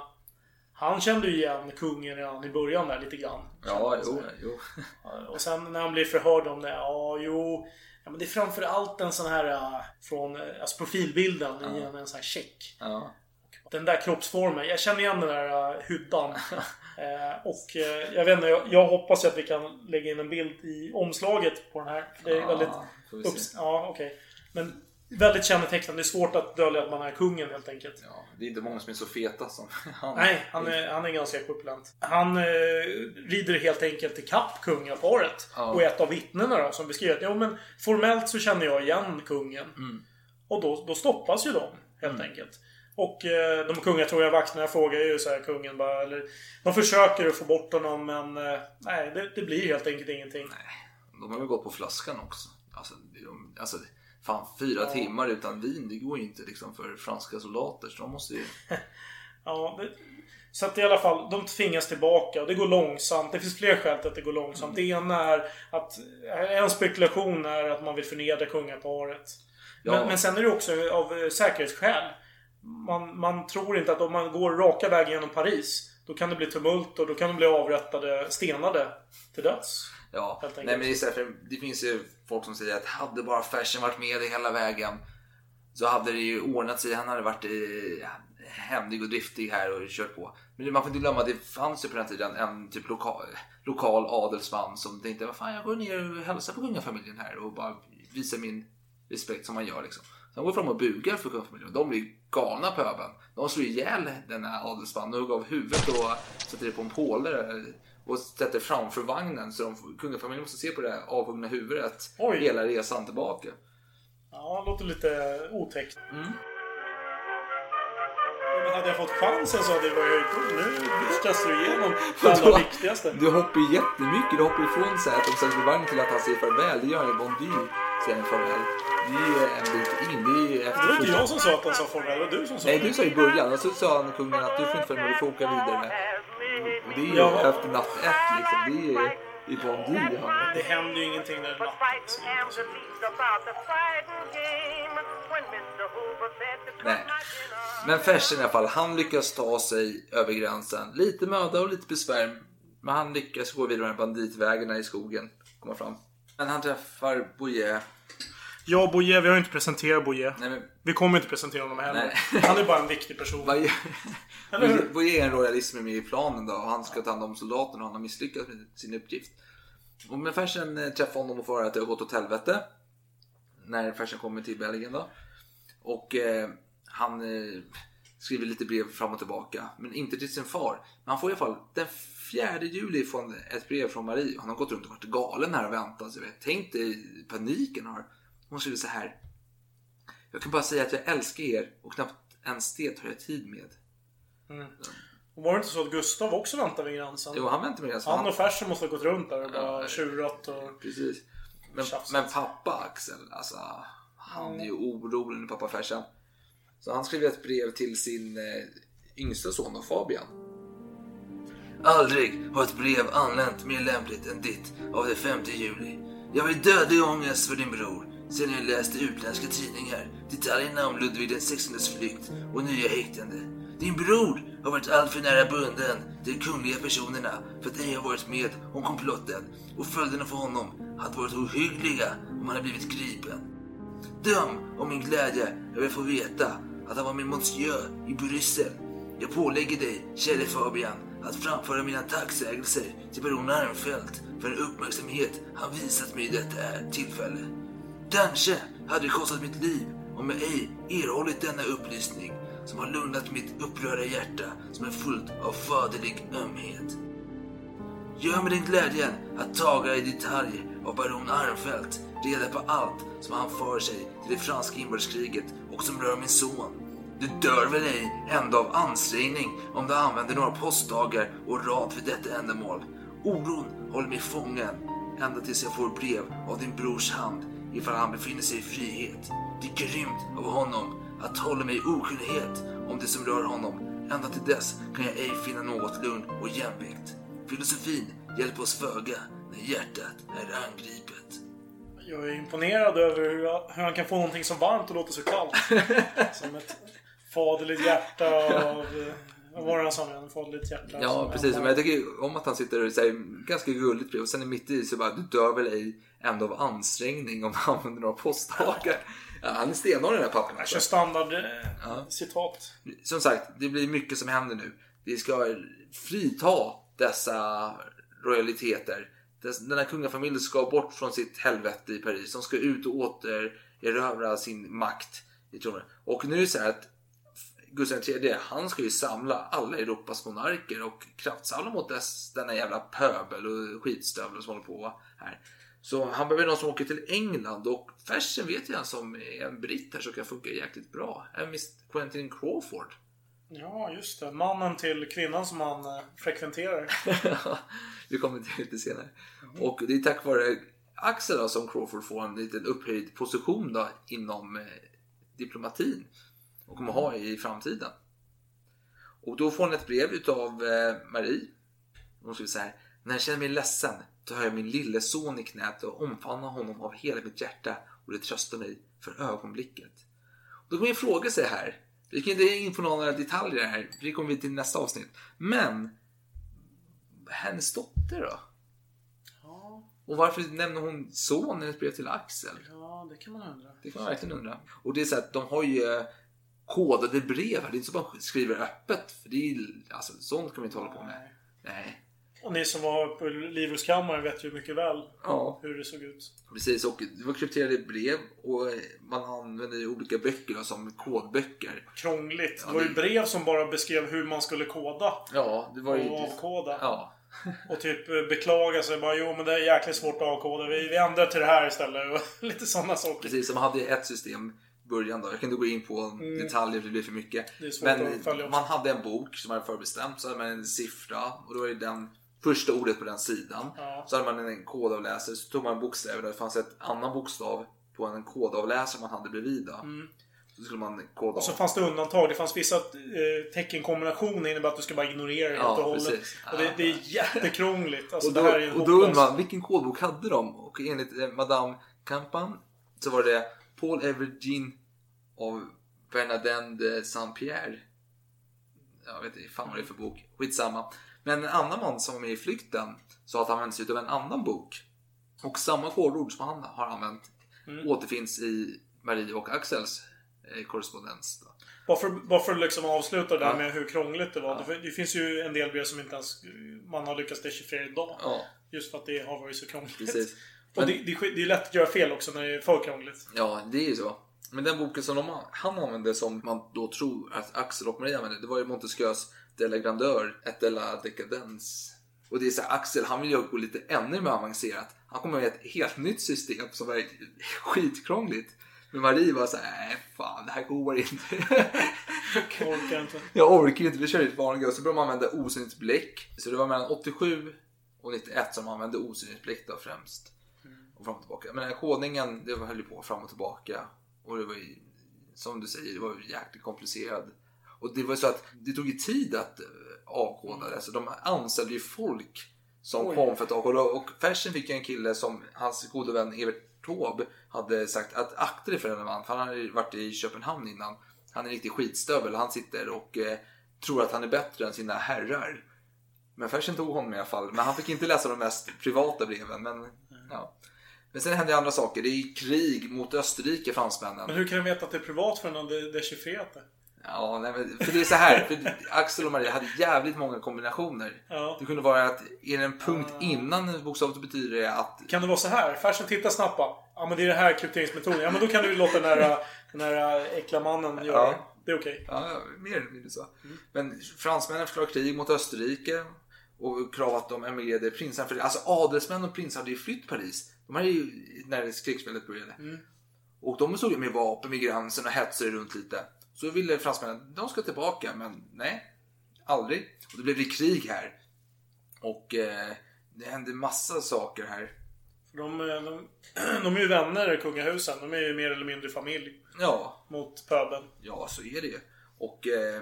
Han kände ju igen kungen redan i början där lite grann. Ja, jo, jo. Och sen när han blir förhörd om det. Ja, jo. Ja, men det är framför allt en sån här från alltså profilbilden i en, en sån här check. Ja. Den där kroppsformen. Jag känner igen den där uh, hyddan. (laughs) Eh, och eh, jag vet inte, jag, jag hoppas att vi kan lägga in en bild i omslaget på den här. För det är Ja, väldigt... Upps, ja, okej. Men väldigt kännetecknande. Det är svårt att dölja att man är kungen helt enkelt. Ja, det är inte många som är så feta som (laughs) han. Nej, han är, han är ganska korpulent. Han eh, rider helt enkelt ikapp kungaparet. Ja. Och ett av vittnena då, som beskriver att jo, men formellt så känner jag igen kungen. Mm. Och då, då stoppas ju de, helt enkelt. Och eh, de kungatrogna vakterna frågar ju så här kungen bara, eller de försöker att få bort honom men eh, nej, det, det blir helt enkelt ingenting. De har väl gått på flaskan också. Alltså, de, alltså fan, fyra timmar utan vin, det går ju inte liksom för franska soldater. Så de måste ju... (laughs) Ja, det, så att i alla fall, de tvingas tillbaka och det går långsamt. Det finns fler skäl till att det går långsamt. Det ena är att en spekulation är att man vill förnedra kungaparet. Ja. Men, men sen är det också av eh, säkerhetsskäl. Man, man tror inte att om man går raka vägen genom Paris då kan det bli tumult och då kan de bli avrättade, stenade till döds. Ja, nej men det, är så här, för det finns ju folk som säger att hade bara Fersen varit med hela vägen så hade det ju ordnat sig. Han hade varit i händig och driftig här och kört på. Men man får inte glömma att det fanns ju på den tiden en typ lokal, lokal adelsman som tänkte vad fan jag går ner och hälsar på kungafamiljen här och bara visar min respekt som man gör liksom. Så han går fram och bugar för kungafamiljen och de blir galna pöbeln. De slår ihjäl den här adelsmannen och hugger av huvudet och sätter det på en påle och sätter framför vagnen så de, kungafamiljen måste se på det här avhuggna huvudet Oj. hela resan tillbaka. Ja, det låter lite otäckt. Men hade jag fått chansen så hade jag varit Nu stressar du igenom (laughs) det allra viktigaste. Du hoppar ju jättemycket. Du hoppar ifrån de sätter på vagnen till att han säger farväl. Det gör han ju Bondy farväl. Det är ju en bit in. Det är ju efter Det var inte jag som sa att han sa farväl, det var du som sa Nej, det. du sa i början och så sa han kungen att du får inte följa med, du får åka vidare. Och det är ju Ja. efter natt ett liksom. Det är ju i Bondy han. Det händer ju ingenting när natten Nej. Men Fersen i alla fall, han lyckas ta sig över gränsen. Lite möda och lite besvär. Men han lyckas gå vidare med banditvägarna i skogen. Komma fram. Men han träffar Boye. Ja, Boye, vi har ju inte presenterat. Nej men Vi kommer inte presentera honom heller. Nej. Han är bara en viktig person. (laughs) Eller hur? Är en royalist med i planen då? Och han ska ta hand om soldaterna och han har misslyckats med sin uppgift. Och men Fersen eh, träffar honom och får höra att det har gått åt helvete. När Fersen kommer till Belgien då. Och eh, han eh, skriver lite brev fram och tillbaka. Men inte till sin far. Men han får i alla fall den 4 juli får han ett brev från Marie. Han har gått runt och varit galen här och väntat. Så jag vet. Tänk dig paniken har. Hon skriver så här. Jag kan bara säga att jag älskar er och knappt ens det har jag tid med. Och Var det inte så att Gustav också väntade vid gränsen? Jo, han väntar med det. Han och Fersen måste ha gått runt där och bara Ja. tjurat och... Precis. Men, men pappa Axel, alltså han är ju orolig nu, pappa Fersen. Så han skriver ett brev till sin eh, yngsta son då, Fabian. Aldrig har ett brev anlänt mer lämpligt än ditt av den 5 juli. Jag var i dödlig ångest för din bror sedan jag läste utländska tidningar, detaljerna om Ludvig den XVIs flykt och nya häktande. Din bror har varit alltför nära bunden till de kungliga personerna för att ej ha varit med om komplotten och följderna för honom hade varit ohyggliga om han hade blivit gripen. Döm om min glädje över att få veta att han var med Monsieur i Bryssel. Jag pålägger dig, käre Fabian, att framföra mina tacksägelser till baron Armfelt för den uppmärksamhet han visat mig i detta tillfälle. Kanske hade det kostat mitt liv om jag ej erhållit denna upplysning som har lugnat mitt upprörda hjärta som är fullt av faderlig ömhet. Gör mig den glädjen att taga i detalj av baron Armfelt reda på allt som han för sig till det franska inbördeskriget och som rör min son. Du dör väl ej ändå av ansträngning om du använder några postdagar och rad för detta ändamål. Oron håller mig fången ända tills jag får brev av din brors hand ifall han befinner sig i frihet. Det är grymt av honom att hålla mig i okunnighet om det som rör honom. Ända till dess kan jag ej finna något lugn och jämvikt. Filosofin hjälper oss föga när hjärtat är angripet. Jag är imponerad över hur, hur han kan få någonting så varmt och låta så kallt. (laughs) Som ett faderligt hjärta av... eh, Vad var det han sa nu? En faderligt hjärta. Ja, som precis. en- Men jag tycker om att han sitter och säger ganska gulligt och sen är mitt i så bara du dör väl ej ändå av ansträngning om du använder några postdagar. Ja, han är stenhård den här pappan. Jag kör standard eh, Ja. citat. Som sagt, det blir mycket som händer nu. Vi ska frita dessa royaliteter. Den här kungafamiljen ska bort från sitt helvete i Paris. De ska ut och återerövra sin makt i tronen. Och nu är det så här att Gustav III, han ska ju samla alla Europas monarker och kraftsamla mot dess, denna jävla pöbel och skitstövlar som håller på här. Så han behöver någon som åker till England och Fersen vet jag som är en britt här som kan funka jäkligt bra. En Quentin Crawford. Ja, just det. Mannen till kvinnan som han eh, frekventerar. (laughs) Vi kommer till det lite senare. Och det är tack vare Axel då, som Crawford får en liten upphöjd position då, inom eh, diplomatin. Och kommer ha i framtiden. Och då får han ett brev utav eh, Marie. Hon skriver så här. När jag känner mig ledsen tar jag min lille son i knät och omfamnar honom av hela mitt hjärta och det tröstar mig för ögonblicket. Då kommer jag fråga sig här. Vi kan inte in på några detaljer här. Vi kommer till nästa avsnitt. Men hennes dotter då? Och varför nämner hon sonen i ett brev till Axel? Ja, det kan man undra. Det kan man verkligen undra. Och det är så att de har ju eh, kodade brev. Det är inte så att man skriver öppet. För det är, alltså, sånt kan vi inte hålla på med. Nej. Och ni som var på Livrustkammaren vet ju mycket väl Ja. hur det såg ut. Precis, och det var krypterade brev och man använde olika böcker som kodböcker. Krångligt. Ja, det var ju brev som bara beskrev hur man skulle koda. Ja, det var ju... Och avkoda. Ja, Och typ eh, beklaga sig bara jo men det är jäkligt svårt att avkoda. Vi, vi ändrar till det här istället. Och (laughs) lite sådana saker. precis. Man hade ett system i början då. Jag kan inte gå in på detaljer för det blir för mycket. Mm. Är Men man hade en bok som hade förbestämt. Så hade man en siffra och då var det den första ordet på den sidan. Ja. Så hade man en kodavläsare. Så tog man bokstäver. Det fanns ett annan bokstav på en kodavläsare man hade bredvid. Då. Så skulle man koda Mm. Och så fanns det undantag. Det fanns vissa eh, teckenkombinationer innebär att du ska bara ignorera det Ja, helt och hållet. precis. Och det, det är jättekrångligt. Alltså Och då, det och då undrar man vilken kodbok hade de? Och enligt eh, Madame Campan så var det Paul Evergine av Bernardin de Saint-Pierre. Jag vet inte fan vad det är för bok. Skitsamma. Men en annan man som var med i flykten sa att han använde sig av en annan bok. Och samma kodord som han har använt Mm. återfinns i Marie och Axels eh, korrespondens. Då. Bara för, att liksom avsluta där Ja. med hur krångligt det var. Det, det finns ju en del brev som inte ens man har lyckats dechiffrera idag. Ja, Just för att det har varit så krångligt. precis. Och det, det, det är lätt att göra fel också när det är för krångligt. Ja, det är ju så. Men den boken som de, han använde som man då tror att Axel och Maria använde, det var ju Montesquieus De la Grandeur, et de la Decadence. Och det är så här, Axel han vill ju gå lite ännu mer avancerat. Han kommer med ett helt nytt system som var skitkrångligt. Men Marie var så här, nej fan det här går inte. Jag (laughs) orkar inte. Jag orkar inte, vi kör ett vanligt och så började man använda osynligt bläck. Så det var mellan 87 och 91 som man använde osynligt bläck då främst. Och fram och tillbaka. Men den här kodningen, det var- höll ju på fram och tillbaka. Och det var ju, som du säger, det var ju jäkligt komplicerat. Och det var så att det tog ju tid att eh, avkoda det. Så de anställde ju folk som Oj. kom för att avkoda. Och Fersen fick ju en kille som hans gode vän Evert Taube hade sagt att akta dig för den man. För han hade ju varit i Köpenhamn innan. Han är en riktig skitstövel. Han sitter och eh, tror att han är bättre än sina herrar. Men Fersen tog honom i alla fall. Men han fick inte läsa de mest privata breven. Men, ja. men sen hände ju andra saker. Det är krig mot Österrike, fransmännen. Men hur kan de veta att det är privat förrän de dechiffrerat det? Ja, nej, men, för det är så här. För Axel och Maria hade jävligt många kombinationer. Ja. Det kunde vara att är det en punkt innan bokstavet så betyder det att... Kan det vara så här? Fersen tittar snabbt bara. Ja men det är det här krypteringsmetoden. Ja men då kan du låta den här, den här äckla mannen göra det. Ja. Det är okej. Ja, ja, mer eller mindre så. Men fransmännen förklarade krig mot Österrike och krav att de emigrerade prinsarna. För alltså adelsmän och prinsar hade ju flytt Paris. De hade ju när krigsväldet började. Och de stod ju med vapen vid gränsen och hetsade runt lite. Så ville fransmännen, de ska tillbaka. Men nej, aldrig. Och då blev det krig här. Och eh, det hände massa saker här. De, eh, de, (clears throat) de är ju vänner, kungahusen. De är ju mer eller mindre familj. Ja, Mot pöbeln. Ja, så är det ju. Och eh,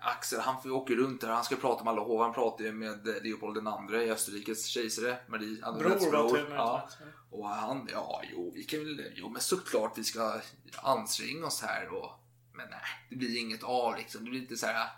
Axel, han får ju åka runt där. Han ska prata med alla hov. Han pratar ju med eh, Leopold II, Österrikes kejsare. Marie Antoinettes Bror bror. Ja. Och han, ja, jo, vi kan väl, jo, men såklart vi ska anstränga oss här och, men nej, det blir inget av liksom. Det blir inte så här,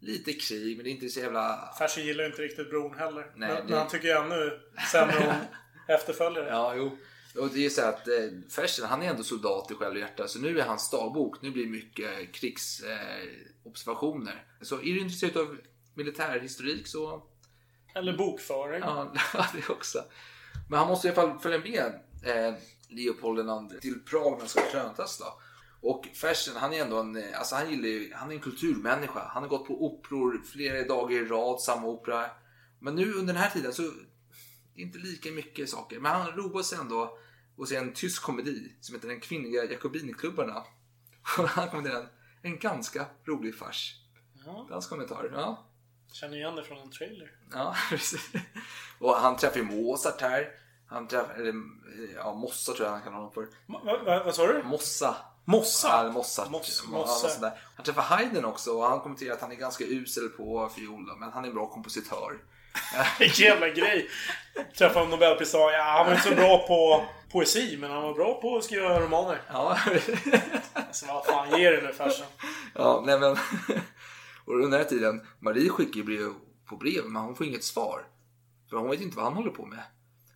lite krig, men det är inte så jävla, Fersen gillar inte riktigt bron heller. Nej, men, det- men han tycker ju ännu sämre om (laughs) efterföljare. ja, jo. Och det är så att eh, Fersen, han är ändå soldat i själ och hjärta, så nu är hans dagbok, nu blir det mycket krigsobservationer. Eh, observationer. så är du intresserad av militärhistorik så Eller bokföring. (laughs) Ja, det också. Men han måste i alla fall följa med eh, Leopold II till Prag när han ska krönas då. Och Fersen, han är ändå en, eh, alltså han gillar han är en kulturmänniska. Han har gått på operor flera dagar i rad, samma opera. Men nu under den här tiden så, det är inte lika mycket saker. Men han roar sig ändå att se en tysk komedi som heter Den kvinnliga jakobinklubbarna. (laughs) Och han kommenterar en, en ganska rolig fars. Ja. Hans kommentar, ja. Känner igen det från en trailer. Ja, (laughs) precis. Och han träffar ju Mozart här. Han träffar, eller ja, Mossa tror jag han kan ha honom för. Va, va, vad sa du? Mossa. Mossa? Ja, Mossart. Moss- Ja, Mosse. där. Han träffar Haydn också och han kommenterar att han är ganska usel på fiol då, men han är en bra kompositör. (laughs) Vilken jävla grej. Träffade en nobelpristagare. Ja, han var inte så bra på poesi, men han var bra på att skriva romaner. Ja, (laughs) Alltså vad fan, ge det nu Fersen. ja nej men. (laughs) Och under den här tiden, Marie skickar ju brev på brev, men hon får inget svar. För hon vet inte vad han håller på med.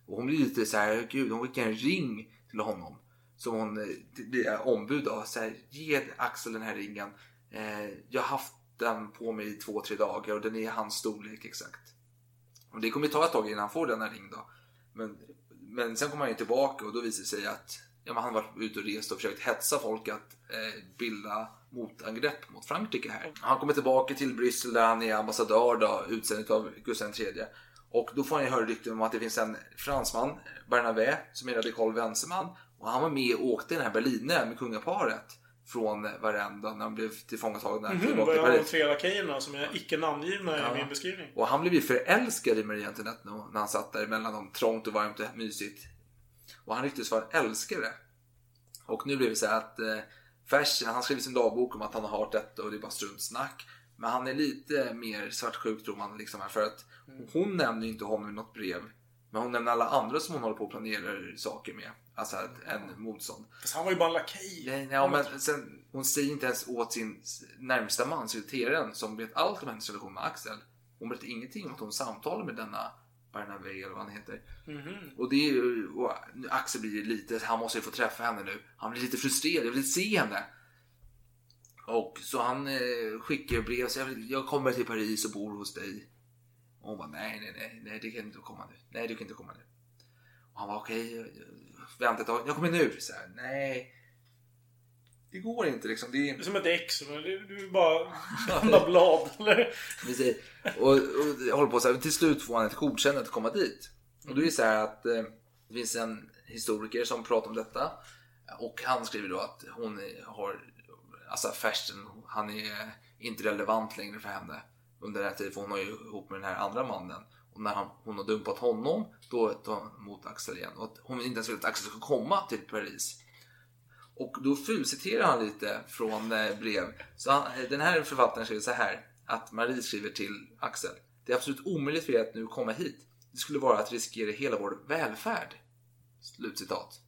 Och hon blir lite så här, gud, hon skickar en ring till honom. Som hon eh, blir ombud då. Så här, ge Axel den här ringen. Eh, jag har haft den på mig i två, tre dagar och den är hans storlek exakt. Och det kommer ta ett tag innan han får denna ring då. Men, men sen kommer han ju tillbaka och då visar det sig att ja, han var ute och rest och försökt hetsa folk att eh, bilda motangrepp mot Frankrike här. Han kommer tillbaka till Bryssel där han är ambassadör då, utsänd av Gustav III. Och då får han ju höra rykten om att det finns en fransman, Bernabé, som är radikal vänsterman. Och han var med och åkte den här Berliner med kungaparet från Varenda när han blev tillfångatagna Mhm, tillbaka vad till är de tre lakejerna som är icke namngivna i min beskrivning? Och han blev ju förälskad i Marie Antoinette när han satt där mellan dem trångt och varmt och mysigt. Och han rycktes vara en älskare. Och nu blev det så här att eh, Fersen, han skrev i sin dagbok om att han har hört detta och det är bara struntsnack. Men han är lite mer svartsjuk tror man liksom här för att hon nämner ju inte honom i något brev. Men hon nämner alla andra som hon håller på och planerar saker med. Alltså en motstånd. Fast han var ju bara en lakej. Nej, nej, men sen, hon säger inte ens åt sin närmsta man, sekreteraren, som vet allt om hennes relation med Axel. Hon berättar ingenting om att hon samtalar med denna Barnabé eller vad han heter. Och det är ju, och Axel blir ju lite, han måste ju få träffa henne nu. Han blir lite frustrerad, jag vill se henne. Och så han eh, skickar brev, så jag, vill, jag kommer till Paris och bor hos dig. Och hon bara, nej, nej, nej, nej, det kan inte komma nu. Nej, du kan inte komma nu. Och han var okej, okay, vänta ett tag, jag kommer nu. Så här, nej, det går inte liksom. Det är, som ett ex. Du är bara (laughs) vända blad. Eller? Precis. Och, och jag håller på så här, till slut får han ett godkännande att komma dit. Och då är det så här att eh, det finns en historiker som pratar om detta. Och han skriver då att hon har, alltså Fersten, han är inte relevant längre för henne under den här tiden. För hon har ju ihop med den här andra mannen. Och när han, hon har dumpat honom, då tar hon emot Axel igen. Och att hon inte ens vill att Axel ska komma till Paris. Och då fulciterar han lite från eh, brev. Så han, den här författaren skriver så här. Att Marie skriver till Axel. Det är absolut omöjligt för er att nu komma hit. Det skulle vara att riskera hela vår välfärd. Slutcitat.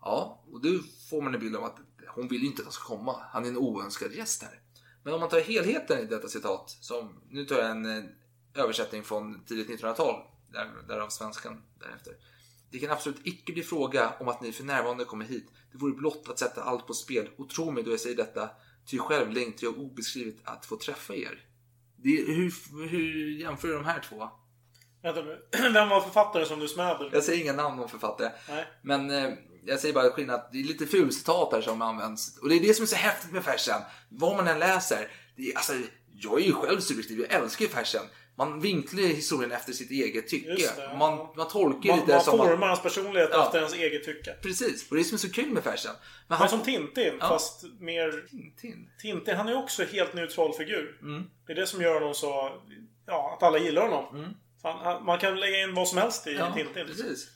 Ja, och då får man en bild av att hon vill ju inte att han ska komma. Han är en oönskad gäst här. Men om man tar helheten i detta citat. Som, nu tar jag en eh, översättning från tidigt 1900-tal. Där, därav svenskan därefter. Det kan absolut icke bli fråga om att ni för närvarande kommer hit. Det vore blott att sätta allt på spel. Och tro mig då jag säger detta, ty själv längtar jag obeskrivligt att få träffa er. Det, hur, hur jämför du de här två? Vänta nu. (clears throat) Vem var författaren som du smäder? Jag säger inga namn om författare. Nej. Men eh, jag säger bara skillnad. Det är lite fulcitat här som används. Och det är det som är så häftigt med Fersen. Vad man än läser. Det är, alltså, jag är ju själv subjektiv. Jag älskar ju Fersen. Man vinklar historien efter sitt eget tycke. Ja. man, man tolkar Man, lite man som... formar hans personlighet Ja. efter ens eget tycke. Precis. Och det är som är så kul med Fersen. Men Men han... som Tintin, Ja. fast mer... Tintin. Tintin, han är också en helt neutral figur. Mm. Det är det som gör honom så... Ja, att alla gillar honom. Fan, han, man kan lägga in vad som helst i Ja, Tintin. precis.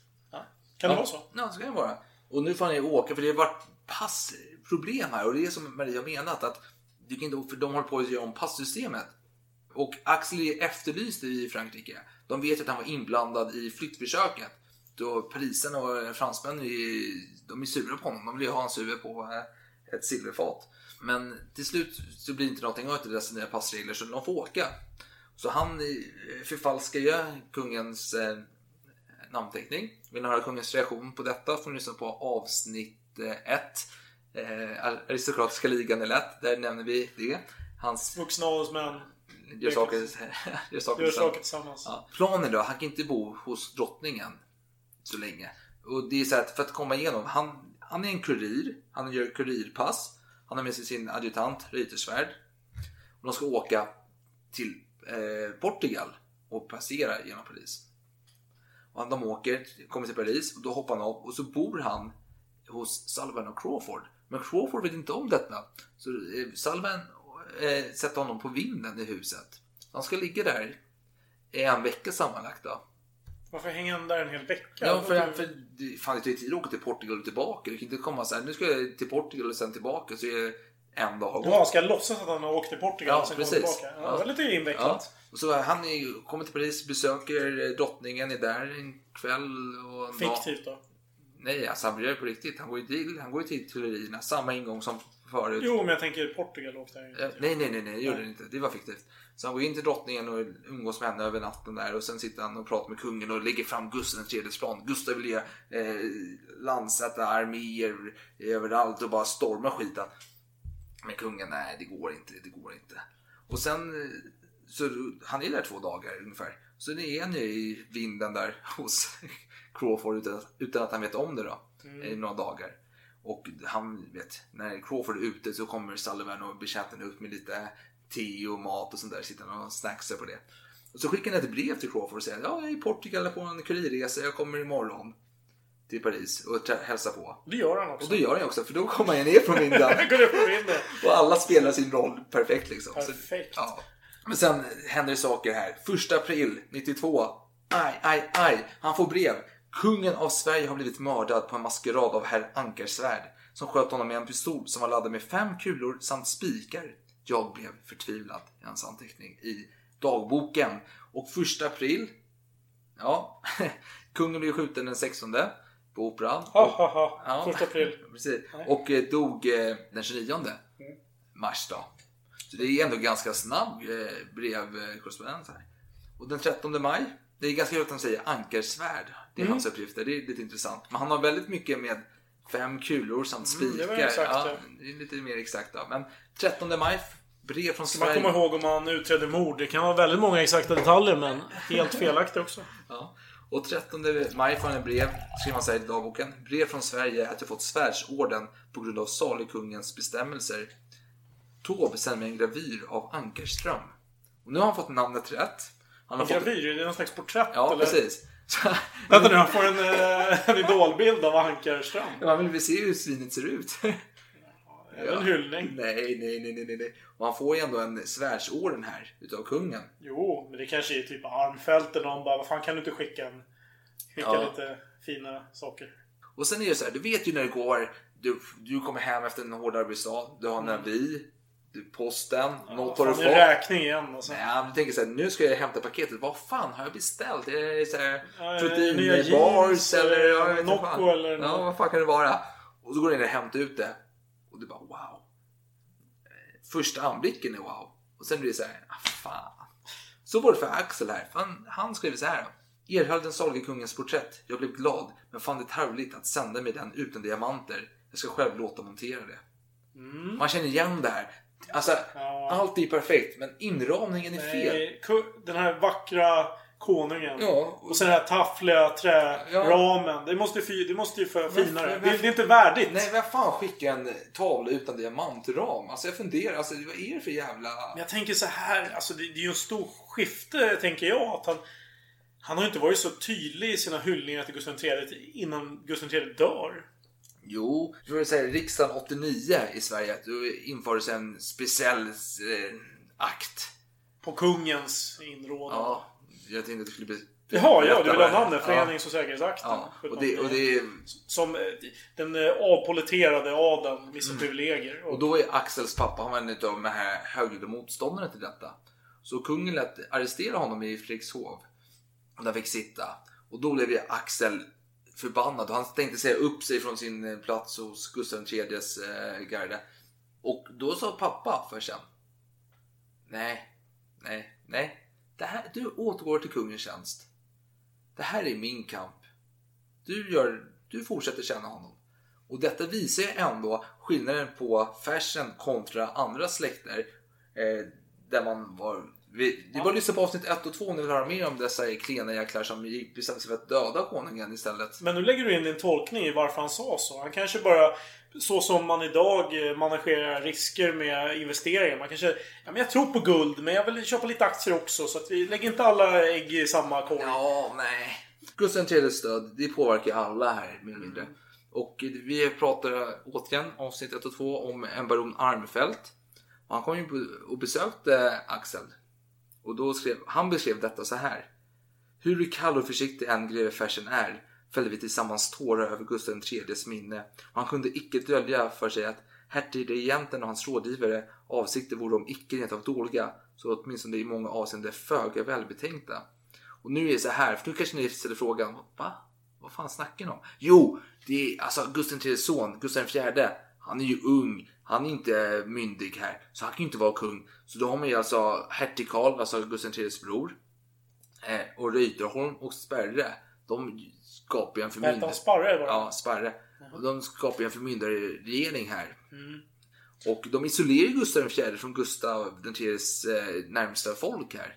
Kan det ja. vara så? Ja, så kan det vara. Och nu får han ju åka för det har varit passproblem här och det är som Maria har menat att du kan inte, för de håller på att göra om passystemet. Och Axel är efterlyst i Frankrike. De vet att han var inblandad i flyttförsöket. Då parisarna och fransmännen är, de är sura på honom. De vill ju ha hans huvud på eh, ett silverfat. Men till slut så blir det inte någonting av dessa nya passregler så de får åka. Så han eh, förfalskar ju kungens eh, namnteckning. Vill ni höra kungens reaktion på detta får ni lyssna på avsnitt 1. Eh, aristokratiska ligan är lätt, där nämner vi det. Hans Vuxna adelsmän (laughs) gör saker, gör saker, gör saker tillsammans. Ja. Planen då, han kan inte bo hos drottningen så länge. Och det är så att för att komma igenom, han, han är en kurir, han gör kurirpass, han har med sig sin adjutant, Rytersvärd. Och de ska åka till eh, Portugal och passera genom Paris. Och de åker, kommer till Paris och då hoppar han av och så bor han hos Sullivan och Crawford. Men Crawford vet inte om detta. Så eh, Sullivan eh, sätter honom på vinden i huset. Han ska ligga där i en vecka sammanlagt då. Varför hänger han där en hel vecka? Ja, för, för fan, det tar ju tid att åka till Portugal och tillbaka. Du kan inte komma så här, nu ska jag till Portugal och sen tillbaka så är en dag har gått. Ja, ska jag låtsas att han har åkt till Portugal Ja, och sen kommer precis. tillbaka? Ja, Ja. Det var lite invecklat. Ja. Och så han är, kommer till Paris, besöker eh, drottningen, är där en kväll och. Fiktivt då. Nej, alltså han blir på riktigt. Han går ju till, han går till Tullerierna, samma ingång som förut. Jo, men jag tänker Portugal åkte han ju. Eh, Nej, nej, nej, nej, det gjorde det inte. Det var fiktivt. Så han går in till drottningen och umgås med henne över natten där och sen sitter han och pratar med kungen och lägger fram Gustav IIIs plan. Gustav vill ge eh, landsätta arméer överallt och bara storma skiten. Men kungen, nej det går inte, det går inte. Och sen, eh, så han är där två dagar ungefär. Så det är han ju i vinden där (laughs) hos Crawford utan, utan att han vet om det då. I några dagar. Och han vet, när Crawford är ute så kommer Sullivan och betjänten upp med lite te och mat och sånt där. Sitter han och snacksar på det. Och så skickar han ett brev till Crawford och säger ja, jag är i Portugal på en kurirresa, jag kommer imorgon till Paris och hälsa på. Det gör han också. Och det gör han också, för då kommer han ner från (laughs) vinden. Och alla spelar sin roll perfekt liksom. Så- Perfekt. ja. Men sen händer det saker här. Första april 92. Aj, aj, aj. Han får brev. Kungen av Sverige har blivit mördad på en maskerad av herr Ankarsvärd som sköt honom med en pistol som var laddad med fem kulor samt spikar. Jag blev förtvivlad i hans anteckning i dagboken. Och första april, ja, (laughs) kungen blev skjuten den 16 på Operan. Ha, ha, ha. Ja. Första april. (laughs) Precis. Och eh, dog eh, den 29 mars då. Så det är ändå ganska snabb eh, brevkorrespondens här. Och den 13 maj, det är ganska roligt att han säger ankarsvärd. Det är Mm. hans uppgifter, det är lite intressant. Men han har väldigt mycket med fem kulor samt Mm, det spikar. var exakt, ja, ja. det är lite mer exakt då. Men 13 maj, brev från Man Sverige. kommer ihåg om han utredde mord. Det kan vara väldigt många exakta detaljer, men helt (laughs) felaktigt också. Ja. Och 13 maj får han en brev, skriver han här i dagboken. Brev från Sverige att jag fått svärdsorden på grund av salig kungens bestämmelser. Taube sänder mig en gravyr av Ankarström. Och nu har han fått namnet rätt. Han har En fått... gravyr, är det någon slags porträtt? Ja, eller? precis. Vänta nu, han får en, eh, en idolbild av Ankarström. Ja, men vi ser ju hur svinet ser ut. En hyllning. Nej, nej, nej, nej, nej. Och han får ju ändå en svärdsorden här utav kungen. Jo, men det kanske är typ armfält eller någon bara, vad fan kan du inte skicka en... Skicka Ja. lite fina saker. Och sen är det så här, du vet ju när det går. Du, du kommer hem efter en hård arbetsdag. Du har en. Du, posten. något har du Fan, fått. räkning igen alltså. Nej, men tänker så här, nu ska jag hämta paketet. Vad fan har jag beställt? Är det så här Ja, proteinbars eller jag Nocco fan. eller Ja, vad fan kan det vara? Och så går du in och hämtar ut det. Och du bara wow. Första anblicken är wow. Och sen blir det så här, ah, fan. Så var det för Axel här. Han, han skrev så här. Erhöll den salige kungens porträtt. Jag blev glad, men fann det tarvligt att sända mig den utan diamanter. Jag ska själv låta montera det. Man känner igen det här. Alltså. Ja. allt är perfekt, men inramningen är fel. Nej, Den här vackra konungen. Ja. Och sen den här taffliga träramen. Det måste, fy, det måste ju för finare. Det, det är inte värdigt. Nej, vem fan skickar en tavla utan diamantram? Alltså jag funderar, alltså vad är det för jävla... Men jag tänker så här, alltså det, det är ju en stor skifte, tänker jag. Att han, han har ju inte varit så tydlig i sina hyllningar till Gustav III innan Gustav III dör. Jo, jag vill säga riksdagen 89 i Sverige, då infördes en speciell eh, akt. På kungens inrådan. Ja, jag tänkte att det skulle bli... Jaha, ja, du vill ha namnet? Förenings och säkerhetsakten. Ja. Och, det, och, det, Som eh, den eh, avpoliterade adeln, vissa privilegier. och då är Axels pappa, han var en av de här högljudda motståndarna till detta. Så kungen lät arrestera honom i Fredrikshov. Och där fick sitta. Och då blev ju Axel förbannad och han tänkte säga upp sig från sin eh, plats hos Gustav IIIs eh, garde. Och då sa pappa för sen. Nej, nej, nej. Det här, du återgår till kungens tjänst. Det här är min kamp. Du, gör, du fortsätter känna honom. Och detta visar ju ändå skillnaden på Fersen kontra andra släkter. Eh, där man var... Vi, det är bara att lyssna på avsnitt 1 och 2 om ni vill höra mer om dessa klena jäklar som gick- bestämde sig för att döda konungen istället. Men nu lägger du in din tolkning i varför han sa så. Han kanske bara, så som man idag eh, managerar risker med investeringar. Man kanske, ja men jag tror på guld, men jag vill köpa lite aktier också. Så att vi lägger inte alla ägg i samma korg. Ja, nej. Gustav IIIs död, det påverkar alla här mer eller mindre. Och vi pratar återigen avsnitt 1 och 2 om en baron Armfelt. Han kom ju och besökte Axel. Och då skrev, han beskrev detta så här. Hur kall och försiktig än greve Fersen är fällde vi tillsammans tårar över Gustav IIIs minne. Och han kunde icke dölja för sig att hertigregenten och hans rådgivare avsikter vore om icke rent av dåliga, så åtminstone i många avseenden föga välbetänkta. Och nu är det så här, för nu kanske ni ställer frågan, va? Vad fan snackar ni om? Jo, det är, alltså Gustav IIIs son, Gustav IV, han är ju ung. Han är inte myndig här, så han kan ju inte vara kung. Så då har man ju alltså hertig Karl, alltså Gustav IIIs bror. Eh, och Reuterholm och Sperre, de skapar ju en förmyndare. han Sparre? Var det? Ja, Sparre. Och de skapar ju en förmyndarregering här. Mm. Och de isolerar ju Gustav IV från Gustav IIIs eh, närmsta folk här.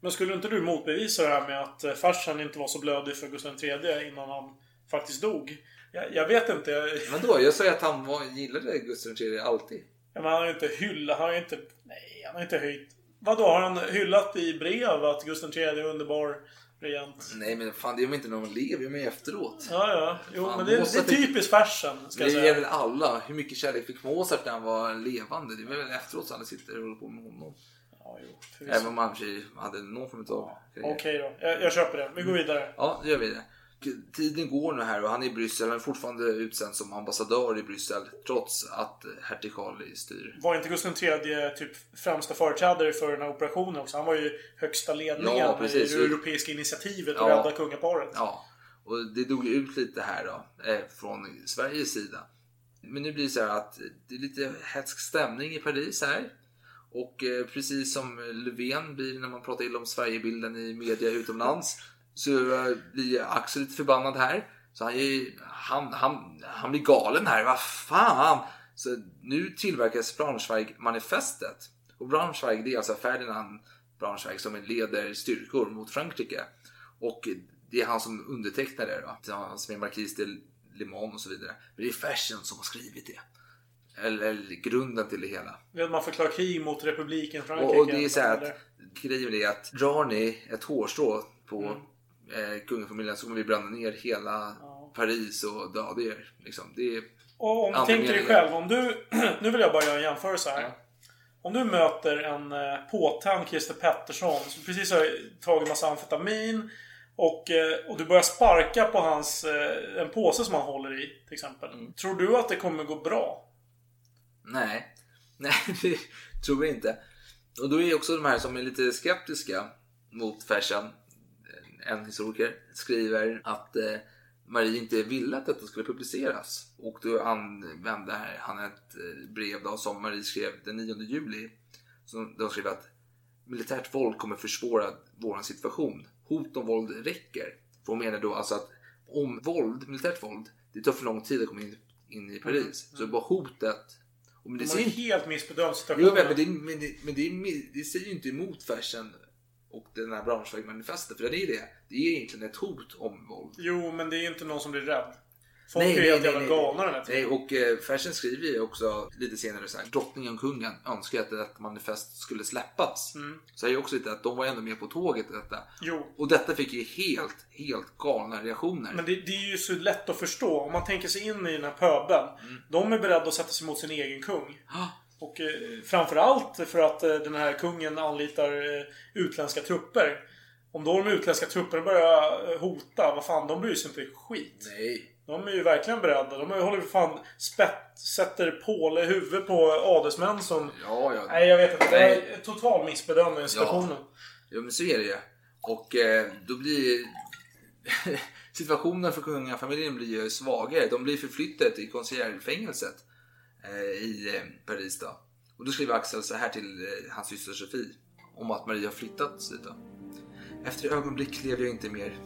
Men skulle inte du motbevisa det här med att eh, farsan inte var så blödig för Gustav III innan han faktiskt dog? Jag, jag vet inte. Men då, jag säger att han var, gillade Gustav III alltid. men han har ju inte hyllat... Han har ju inte... Nej, han har inte höjt... Vadå, har han hyllat i brev att Gustav III är underbar regent? Nej men fan, det är väl inte när man lever med efteråt. Ja, ja. Jo, Fan, men det, det är Mozart typiskt farsan, ska Det jag är säga. väl alla. Hur mycket kärlek fick Mozart när han var levande? Det är väl efteråt som alla sitter och håller på med honom. Ja, jo, förvisso. Även om han i och för sig hade någon form av. Okej då. Jag, jag köper det. Vi går vidare. Ja, det gör vi det. Tiden går nu här och han är i Bryssel. Han är fortfarande utsänd som ambassadör i Bryssel. Trots att hertig Karl styr. Var inte Gustav III typ främsta företrädare för den här operationen också? Han var ju högsta ledningen Ja, precis. i det europeiska initiativet att Ja. rädda kungaparet. Ja, och det dog ut lite här då. Eh, från Sveriges sida. Men nu blir det så här att det är lite hätsk stämning i Paris här. Och eh, precis som Löfven blir när man pratar illa om Sverigebilden i media utomlands. Så eh, blir Axel lite förbannad här. Så han, han, han, han blir galen här. Vad fan! Så nu tillverkas Braunschweig-manifestet. Och Braunschweig det är alltså Ferdinand Braunschweig som leder styrkor mot Frankrike. Och det är han som undertecknar det då. Som är Marquis de Le Mans och så vidare. Men det är Fersen som har skrivit det. Eller, eller grunden till det hela. Vet man förklarar krig mot republiken Frankrike. Och, och det är så här att grejen med det är att drar ni ett hårstrå på Mm. Eh, kungafamiljen så kommer vi bränna ner hela Paris och döda er. Liksom. Det är, Och om tänker dig själv, om du... (clears throat) nu vill jag bara göra en jämförelse här. Ja. Om du möter en eh, påtänd Christer Pettersson som precis har tagit massa amfetamin och, eh, och du börjar sparka på hans... Eh, en påse som han håller i, till exempel. Mm. Tror du att det kommer gå bra? nej, (laughs) nej det tror jag inte. Och då är också de här som är lite skeptiska mot Fersen, en historiker, skriver att eh, Marie inte ville att detta skulle publiceras. Och då använde han ett eh, brev då, som Marie skrev den 9 juli. Som de skrev att militärt våld kommer försvåra vår situation. Hot om våld räcker. För hon menar då alltså att om våld, militärt våld, det tar för lång tid att komma in, in i Paris. Så bara hotet. Och men det De har inte helt missbedömt Jo, situationen. men det, men, det, men det, det säger ju inte emot Fersen och den här Braunschweig-manifestet. För det är det. Det är egentligen ett hot om våld. Jo, men det är inte någon som blir rädd. Folk är ju helt jävla galna den här nej. tiden. Och eh, Fersen skriver ju också lite senare så här. Drottningen och kungen önskar att detta manifest skulle släppas. Mm. Så är ju också lite att de var ändå med på tåget i detta. Jo. Och detta fick ju helt, helt galna reaktioner. Men det, det är ju så lätt att förstå. Om man tänker sig in i den här pöbeln. De är beredda att sätta sig mot sin egen kung. Ah, Och eh, framförallt för att eh, den här kungen anlitar eh, utländska trupper. Om då de utländska trupperna börjar hota, vad fan, de bryr sig inte skit. nej. De är ju verkligen beredda. De håller ju fan spett, sätter påle i huvudet på adelsmän som... Ja, ja. Nej, jag vet inte. Det är total missbedömning av situationen. Ja, men så är det ju. Och eh, då blir (laughs) situationen för kungafamiljen blir ju svagare. De blir förflyttade till conciergefängelset eh, Eh, i eh, Paris då. Och då skriver Axel så här till eh, hans syster Sofie om att Maria har flyttat dit då. Efter ett ögonblick lever jag inte mer.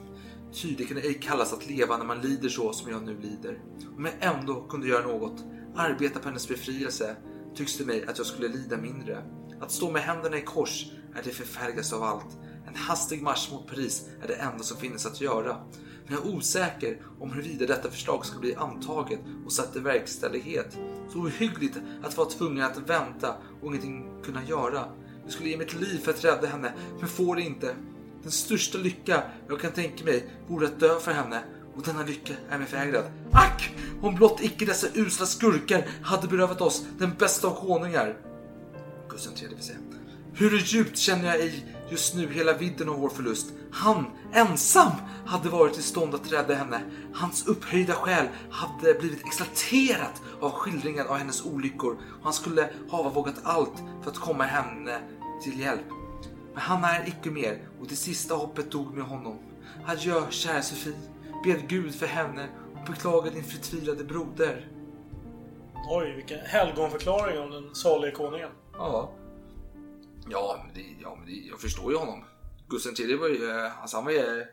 Ty det kan ej kallas att leva när man lider så som jag nu lider. Om jag ändå kunde göra något, arbeta på hennes befrielse, tycks det mig att jag skulle lida mindre. Att stå med händerna i kors är det förfärligaste av allt. En hastig marsch mot Paris är det enda som finns att göra. Men jag är osäker om huruvida detta förslag ska bli antaget och satt i verkställighet. Så ohyggligt att vara tvungen att vänta och ingenting kunna göra. Jag skulle ge mitt liv för att rädda henne, men får det inte. Den största lycka jag kan tänka mig vore att dö för henne och denna lycka är mig förvägrad. Ack! Om blott icke dessa usla skurkar hade berövat oss den bästa av konungar. Gustav III vill säga. Hur djupt känner jag i just nu hela vidden av vår förlust. Han, ensam, hade varit i stånd att rädda henne. Hans upphöjda själ hade blivit exalterat av skildringen av hennes olyckor och han skulle hava vågat allt för att komma henne till hjälp. Men han är icke mer och det sista hoppet dog med honom. Adjö, kära Sofie. Bed Gud för henne och beklagar din förtvivlade broder. Oj, vilken helgonförklaring om den salige konungen. Ja. Ja, men det, ja men det, jag förstår ju honom. Gustav III var ju, eh, alltså han var ju,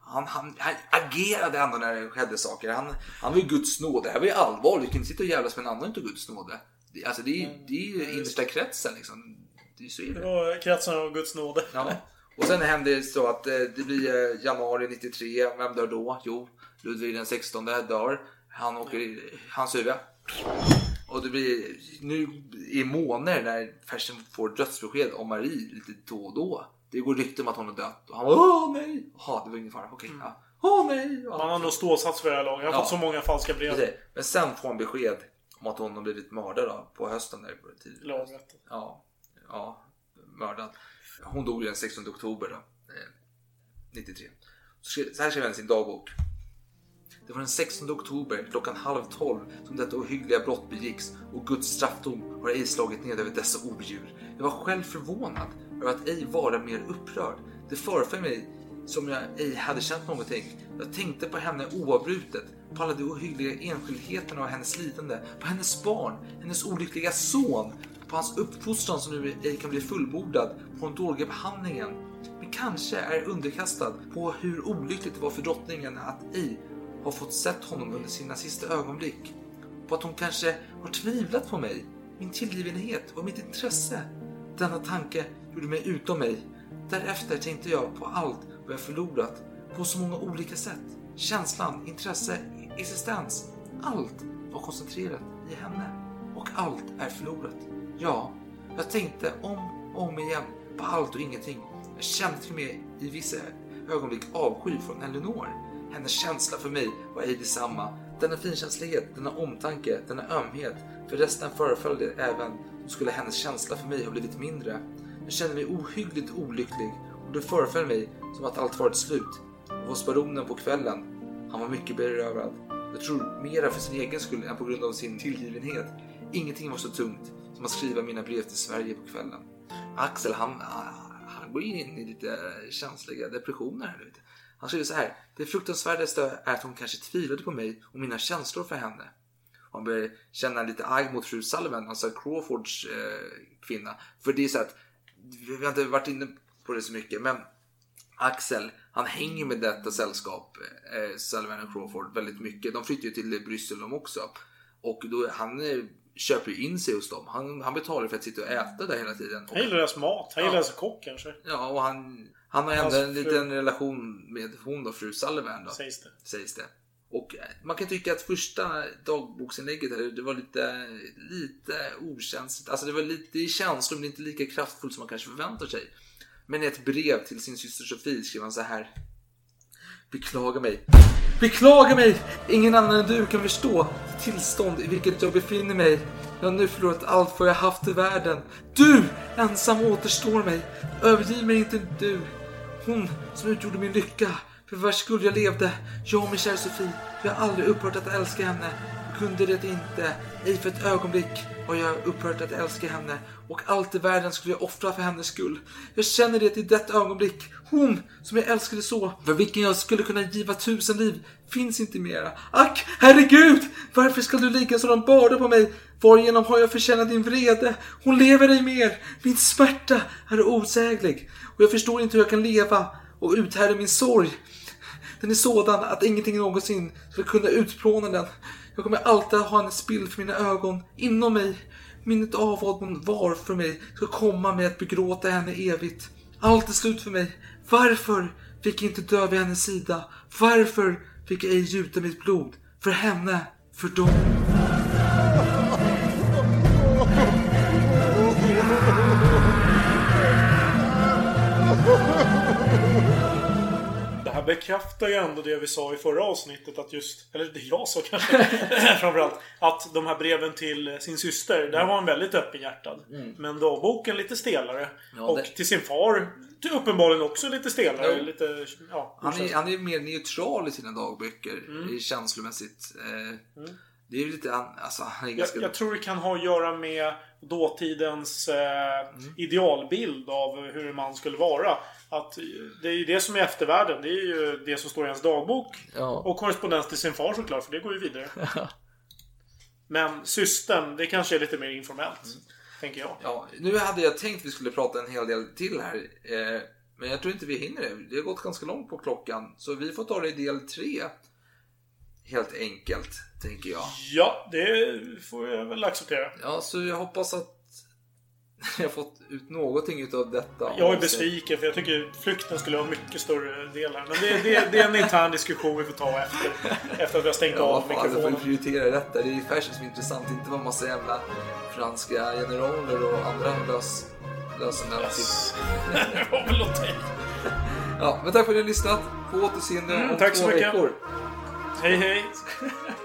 han, han, han agerade ändå när det skedde saker. Han, han var ju Guds nåde. Det här var ju allvar. Du kan inte sitta och jävlas med en annan utav Guds nåde. Det, alltså det, är- det är ju innersta kretsen liksom. Det är så är Det det. var kretsen av Guds nåde. Ja. Och sen händer det så att eh, det blir eh, januari 93. Vem dör då? Jo, Ludvig den 16 dör. Han åker i hans huvud. Och det blir nu i månader när Fersen får dödsbesked om Marie lite då och då. Det går rykten om att hon är död. Och han bara åh nej! Jaha, det var ingen fara. Okej, ja. Åh nej! Ja. Han har nog ståsats för det här laget. Jag har Ja. fått så många falska brev. Precis. Men sen får han besked om att hon har blivit mördad då, på hösten. Där, på tid. Laget. Ja, ja, mördad. Hon dog ju den 16 oktober då, eh, 93. Så, skrev, så här skrev han i sin dagbok. Det var den 16 oktober klockan halv tolv som detta ohyggliga brott begicks och Guds straffdom har ej slagit ned över dessa odjur. Jag var själv förvånad över att ej vara mer upprörd. Det föreföll mig som jag ej hade känt någonting. Jag tänkte på henne oavbrutet, på alla de ohyggliga enskildheterna av hennes lidande, på hennes barn, hennes olyckliga son, på hans uppfostran som nu ej kan bli fullbordad, på den dåliga behandlingen. Men kanske är underkastad på hur olyckligt det var för drottningen att ej har fått sett honom under sina sista ögonblick. På att hon kanske har tvivlat på mig, min tillgivenhet och mitt intresse. Denna tanke gjorde mig utom mig. Därefter tänkte jag på allt vad jag förlorat på så många olika sätt. Känslan, intresse, existens. Allt var koncentrerat i henne. Och allt är förlorat. Ja, jag tänkte om och om igen på allt och ingenting. Jag kände till och med i vissa ögonblick avsky från Elinor. Hennes känsla för mig var ej detsamma. Denna finkänslighet, denna omtanke, denna ömhet. För resten föreföll det även som skulle hennes känsla för mig ha blivit mindre. Jag kände mig ohyggligt olycklig och det föreföll mig som att allt varit slut. Och hos baronen på kvällen, han var mycket berövad. Jag tror mera för sin egen skull än på grund av sin tillgivenhet. Ingenting var så tungt som att skriva mina brev till Sverige på kvällen. Axel, han, han går in i lite känsliga depressioner. här, vet du. Han skriver så här. Det fruktansvärdaste är att hon kanske tvivlade på mig och mina känslor för henne. Han börjar känna lite arg mot fru Sullivan, alltså Crawfords eh, kvinna. För det är så att, vi har inte varit inne på det så mycket, men Axel, han hänger med detta sällskap, eh, Sullivan och Crawford, väldigt mycket. De flyttar ju till Bryssel de också. Och då, han eh, köper ju in sig hos dem. Han, han betalar för att sitta och äta där hela tiden. Och, Han gillar deras mat. Han Ja. gillar deras kock kanske. ja, och han, han har ändå en liten relation med hon då, fru Sullivan då Sägs det. sägs det. Och eh, man kan tycka att första dagboksinlägget här, det var lite, lite okänsligt. Alltså det var lite i känslor, men inte lika kraftfullt som man kanske förväntar sig. Men i ett brev till sin syster Sofie skrev han så här. Beklaga mig. Beklaga mig! Ingen annan än du kan förstå tillstånd i vilket jag befinner mig. Jag har nu förlorat allt vad jag haft i världen. Du ensam återstår mig. Övergiv mig inte du. Hon som utgjorde min lycka. För vars skull jag levde. Jag och min kära Sofie. Jag har aldrig upphört att älska henne. Jag kunde det inte. Ej för ett ögonblick har jag upphört att älska henne. Och allt i världen skulle jag offra för hennes skull. Jag känner det i detta ögonblick. Hon som jag älskade så. För vilken jag skulle kunna giva tusen liv. Finns inte mera. Ack, herregud! Varför ska du ligga sådan börda på mig? Varigenom har jag förtjänat din vrede? Hon lever ej mer. Min smärta är osäglig. Och jag förstår inte hur jag kan leva och uthärda min sorg. Den är sådan att ingenting någonsin skulle kunna utplåna den. Jag kommer alltid ha en spill för mina ögon, inom mig. Minnet av vad hon var för mig ska komma mig att begråta henne evigt. Allt är slut för mig. Varför fick jag inte dö vid hennes sida? Varför fick jag ej gjuta mitt blod? För henne, för dem. Bekräftar ju ändå det vi sa i förra avsnittet att just, eller det jag sa kanske (laughs) framförallt, att de här breven till sin syster, där var han väldigt öppenhjärtad. Men dagboken lite stelare. Mm. Ja, och det- till sin far uppenbarligen också lite stelare. Jo. Lite, ja, Han är, han är mer neutral i sina dagböcker, i känslomässigt. Eh, Det är ju lite... an- Alltså, han är Jag, ganska... jag tror det kan ha att göra med dåtidens eh, Mm. idealbild av hur man skulle vara. Att det är ju det som är eftervärlden. Det är ju det som står i ens dagbok. Ja. Och korrespondens till sin far såklart, för det går ju vidare. (laughs) Men systern, det kanske är lite mer informellt. Mm. Tänker jag. Ja, nu hade jag tänkt vi skulle prata en hel del till här. Eh, men jag tror inte vi hinner det. Det har gått ganska långt på klockan. Så vi får ta det i del tre. Helt enkelt, tänker jag. Ja, det får jag väl acceptera. Ja, så jag hoppas att (laughs) jag har fått ut någonting utav detta. Jag är besviken för jag tycker flykten skulle ha mycket större del här. Men det, det, det är en intern diskussion vi får ta efter, efter att vi har stängt Ja, av fan, du får mikrofonen. prioritera detta. Det är ju fashion som är intressant, inte vad massa jävla franska generaler och andra lös, lösenmän. Yes. Det var väl okej. Ja, men tack för att ni har lyssnat. På återseende Mm, om tack två så mycket. veckor. Hej hej! (laughs)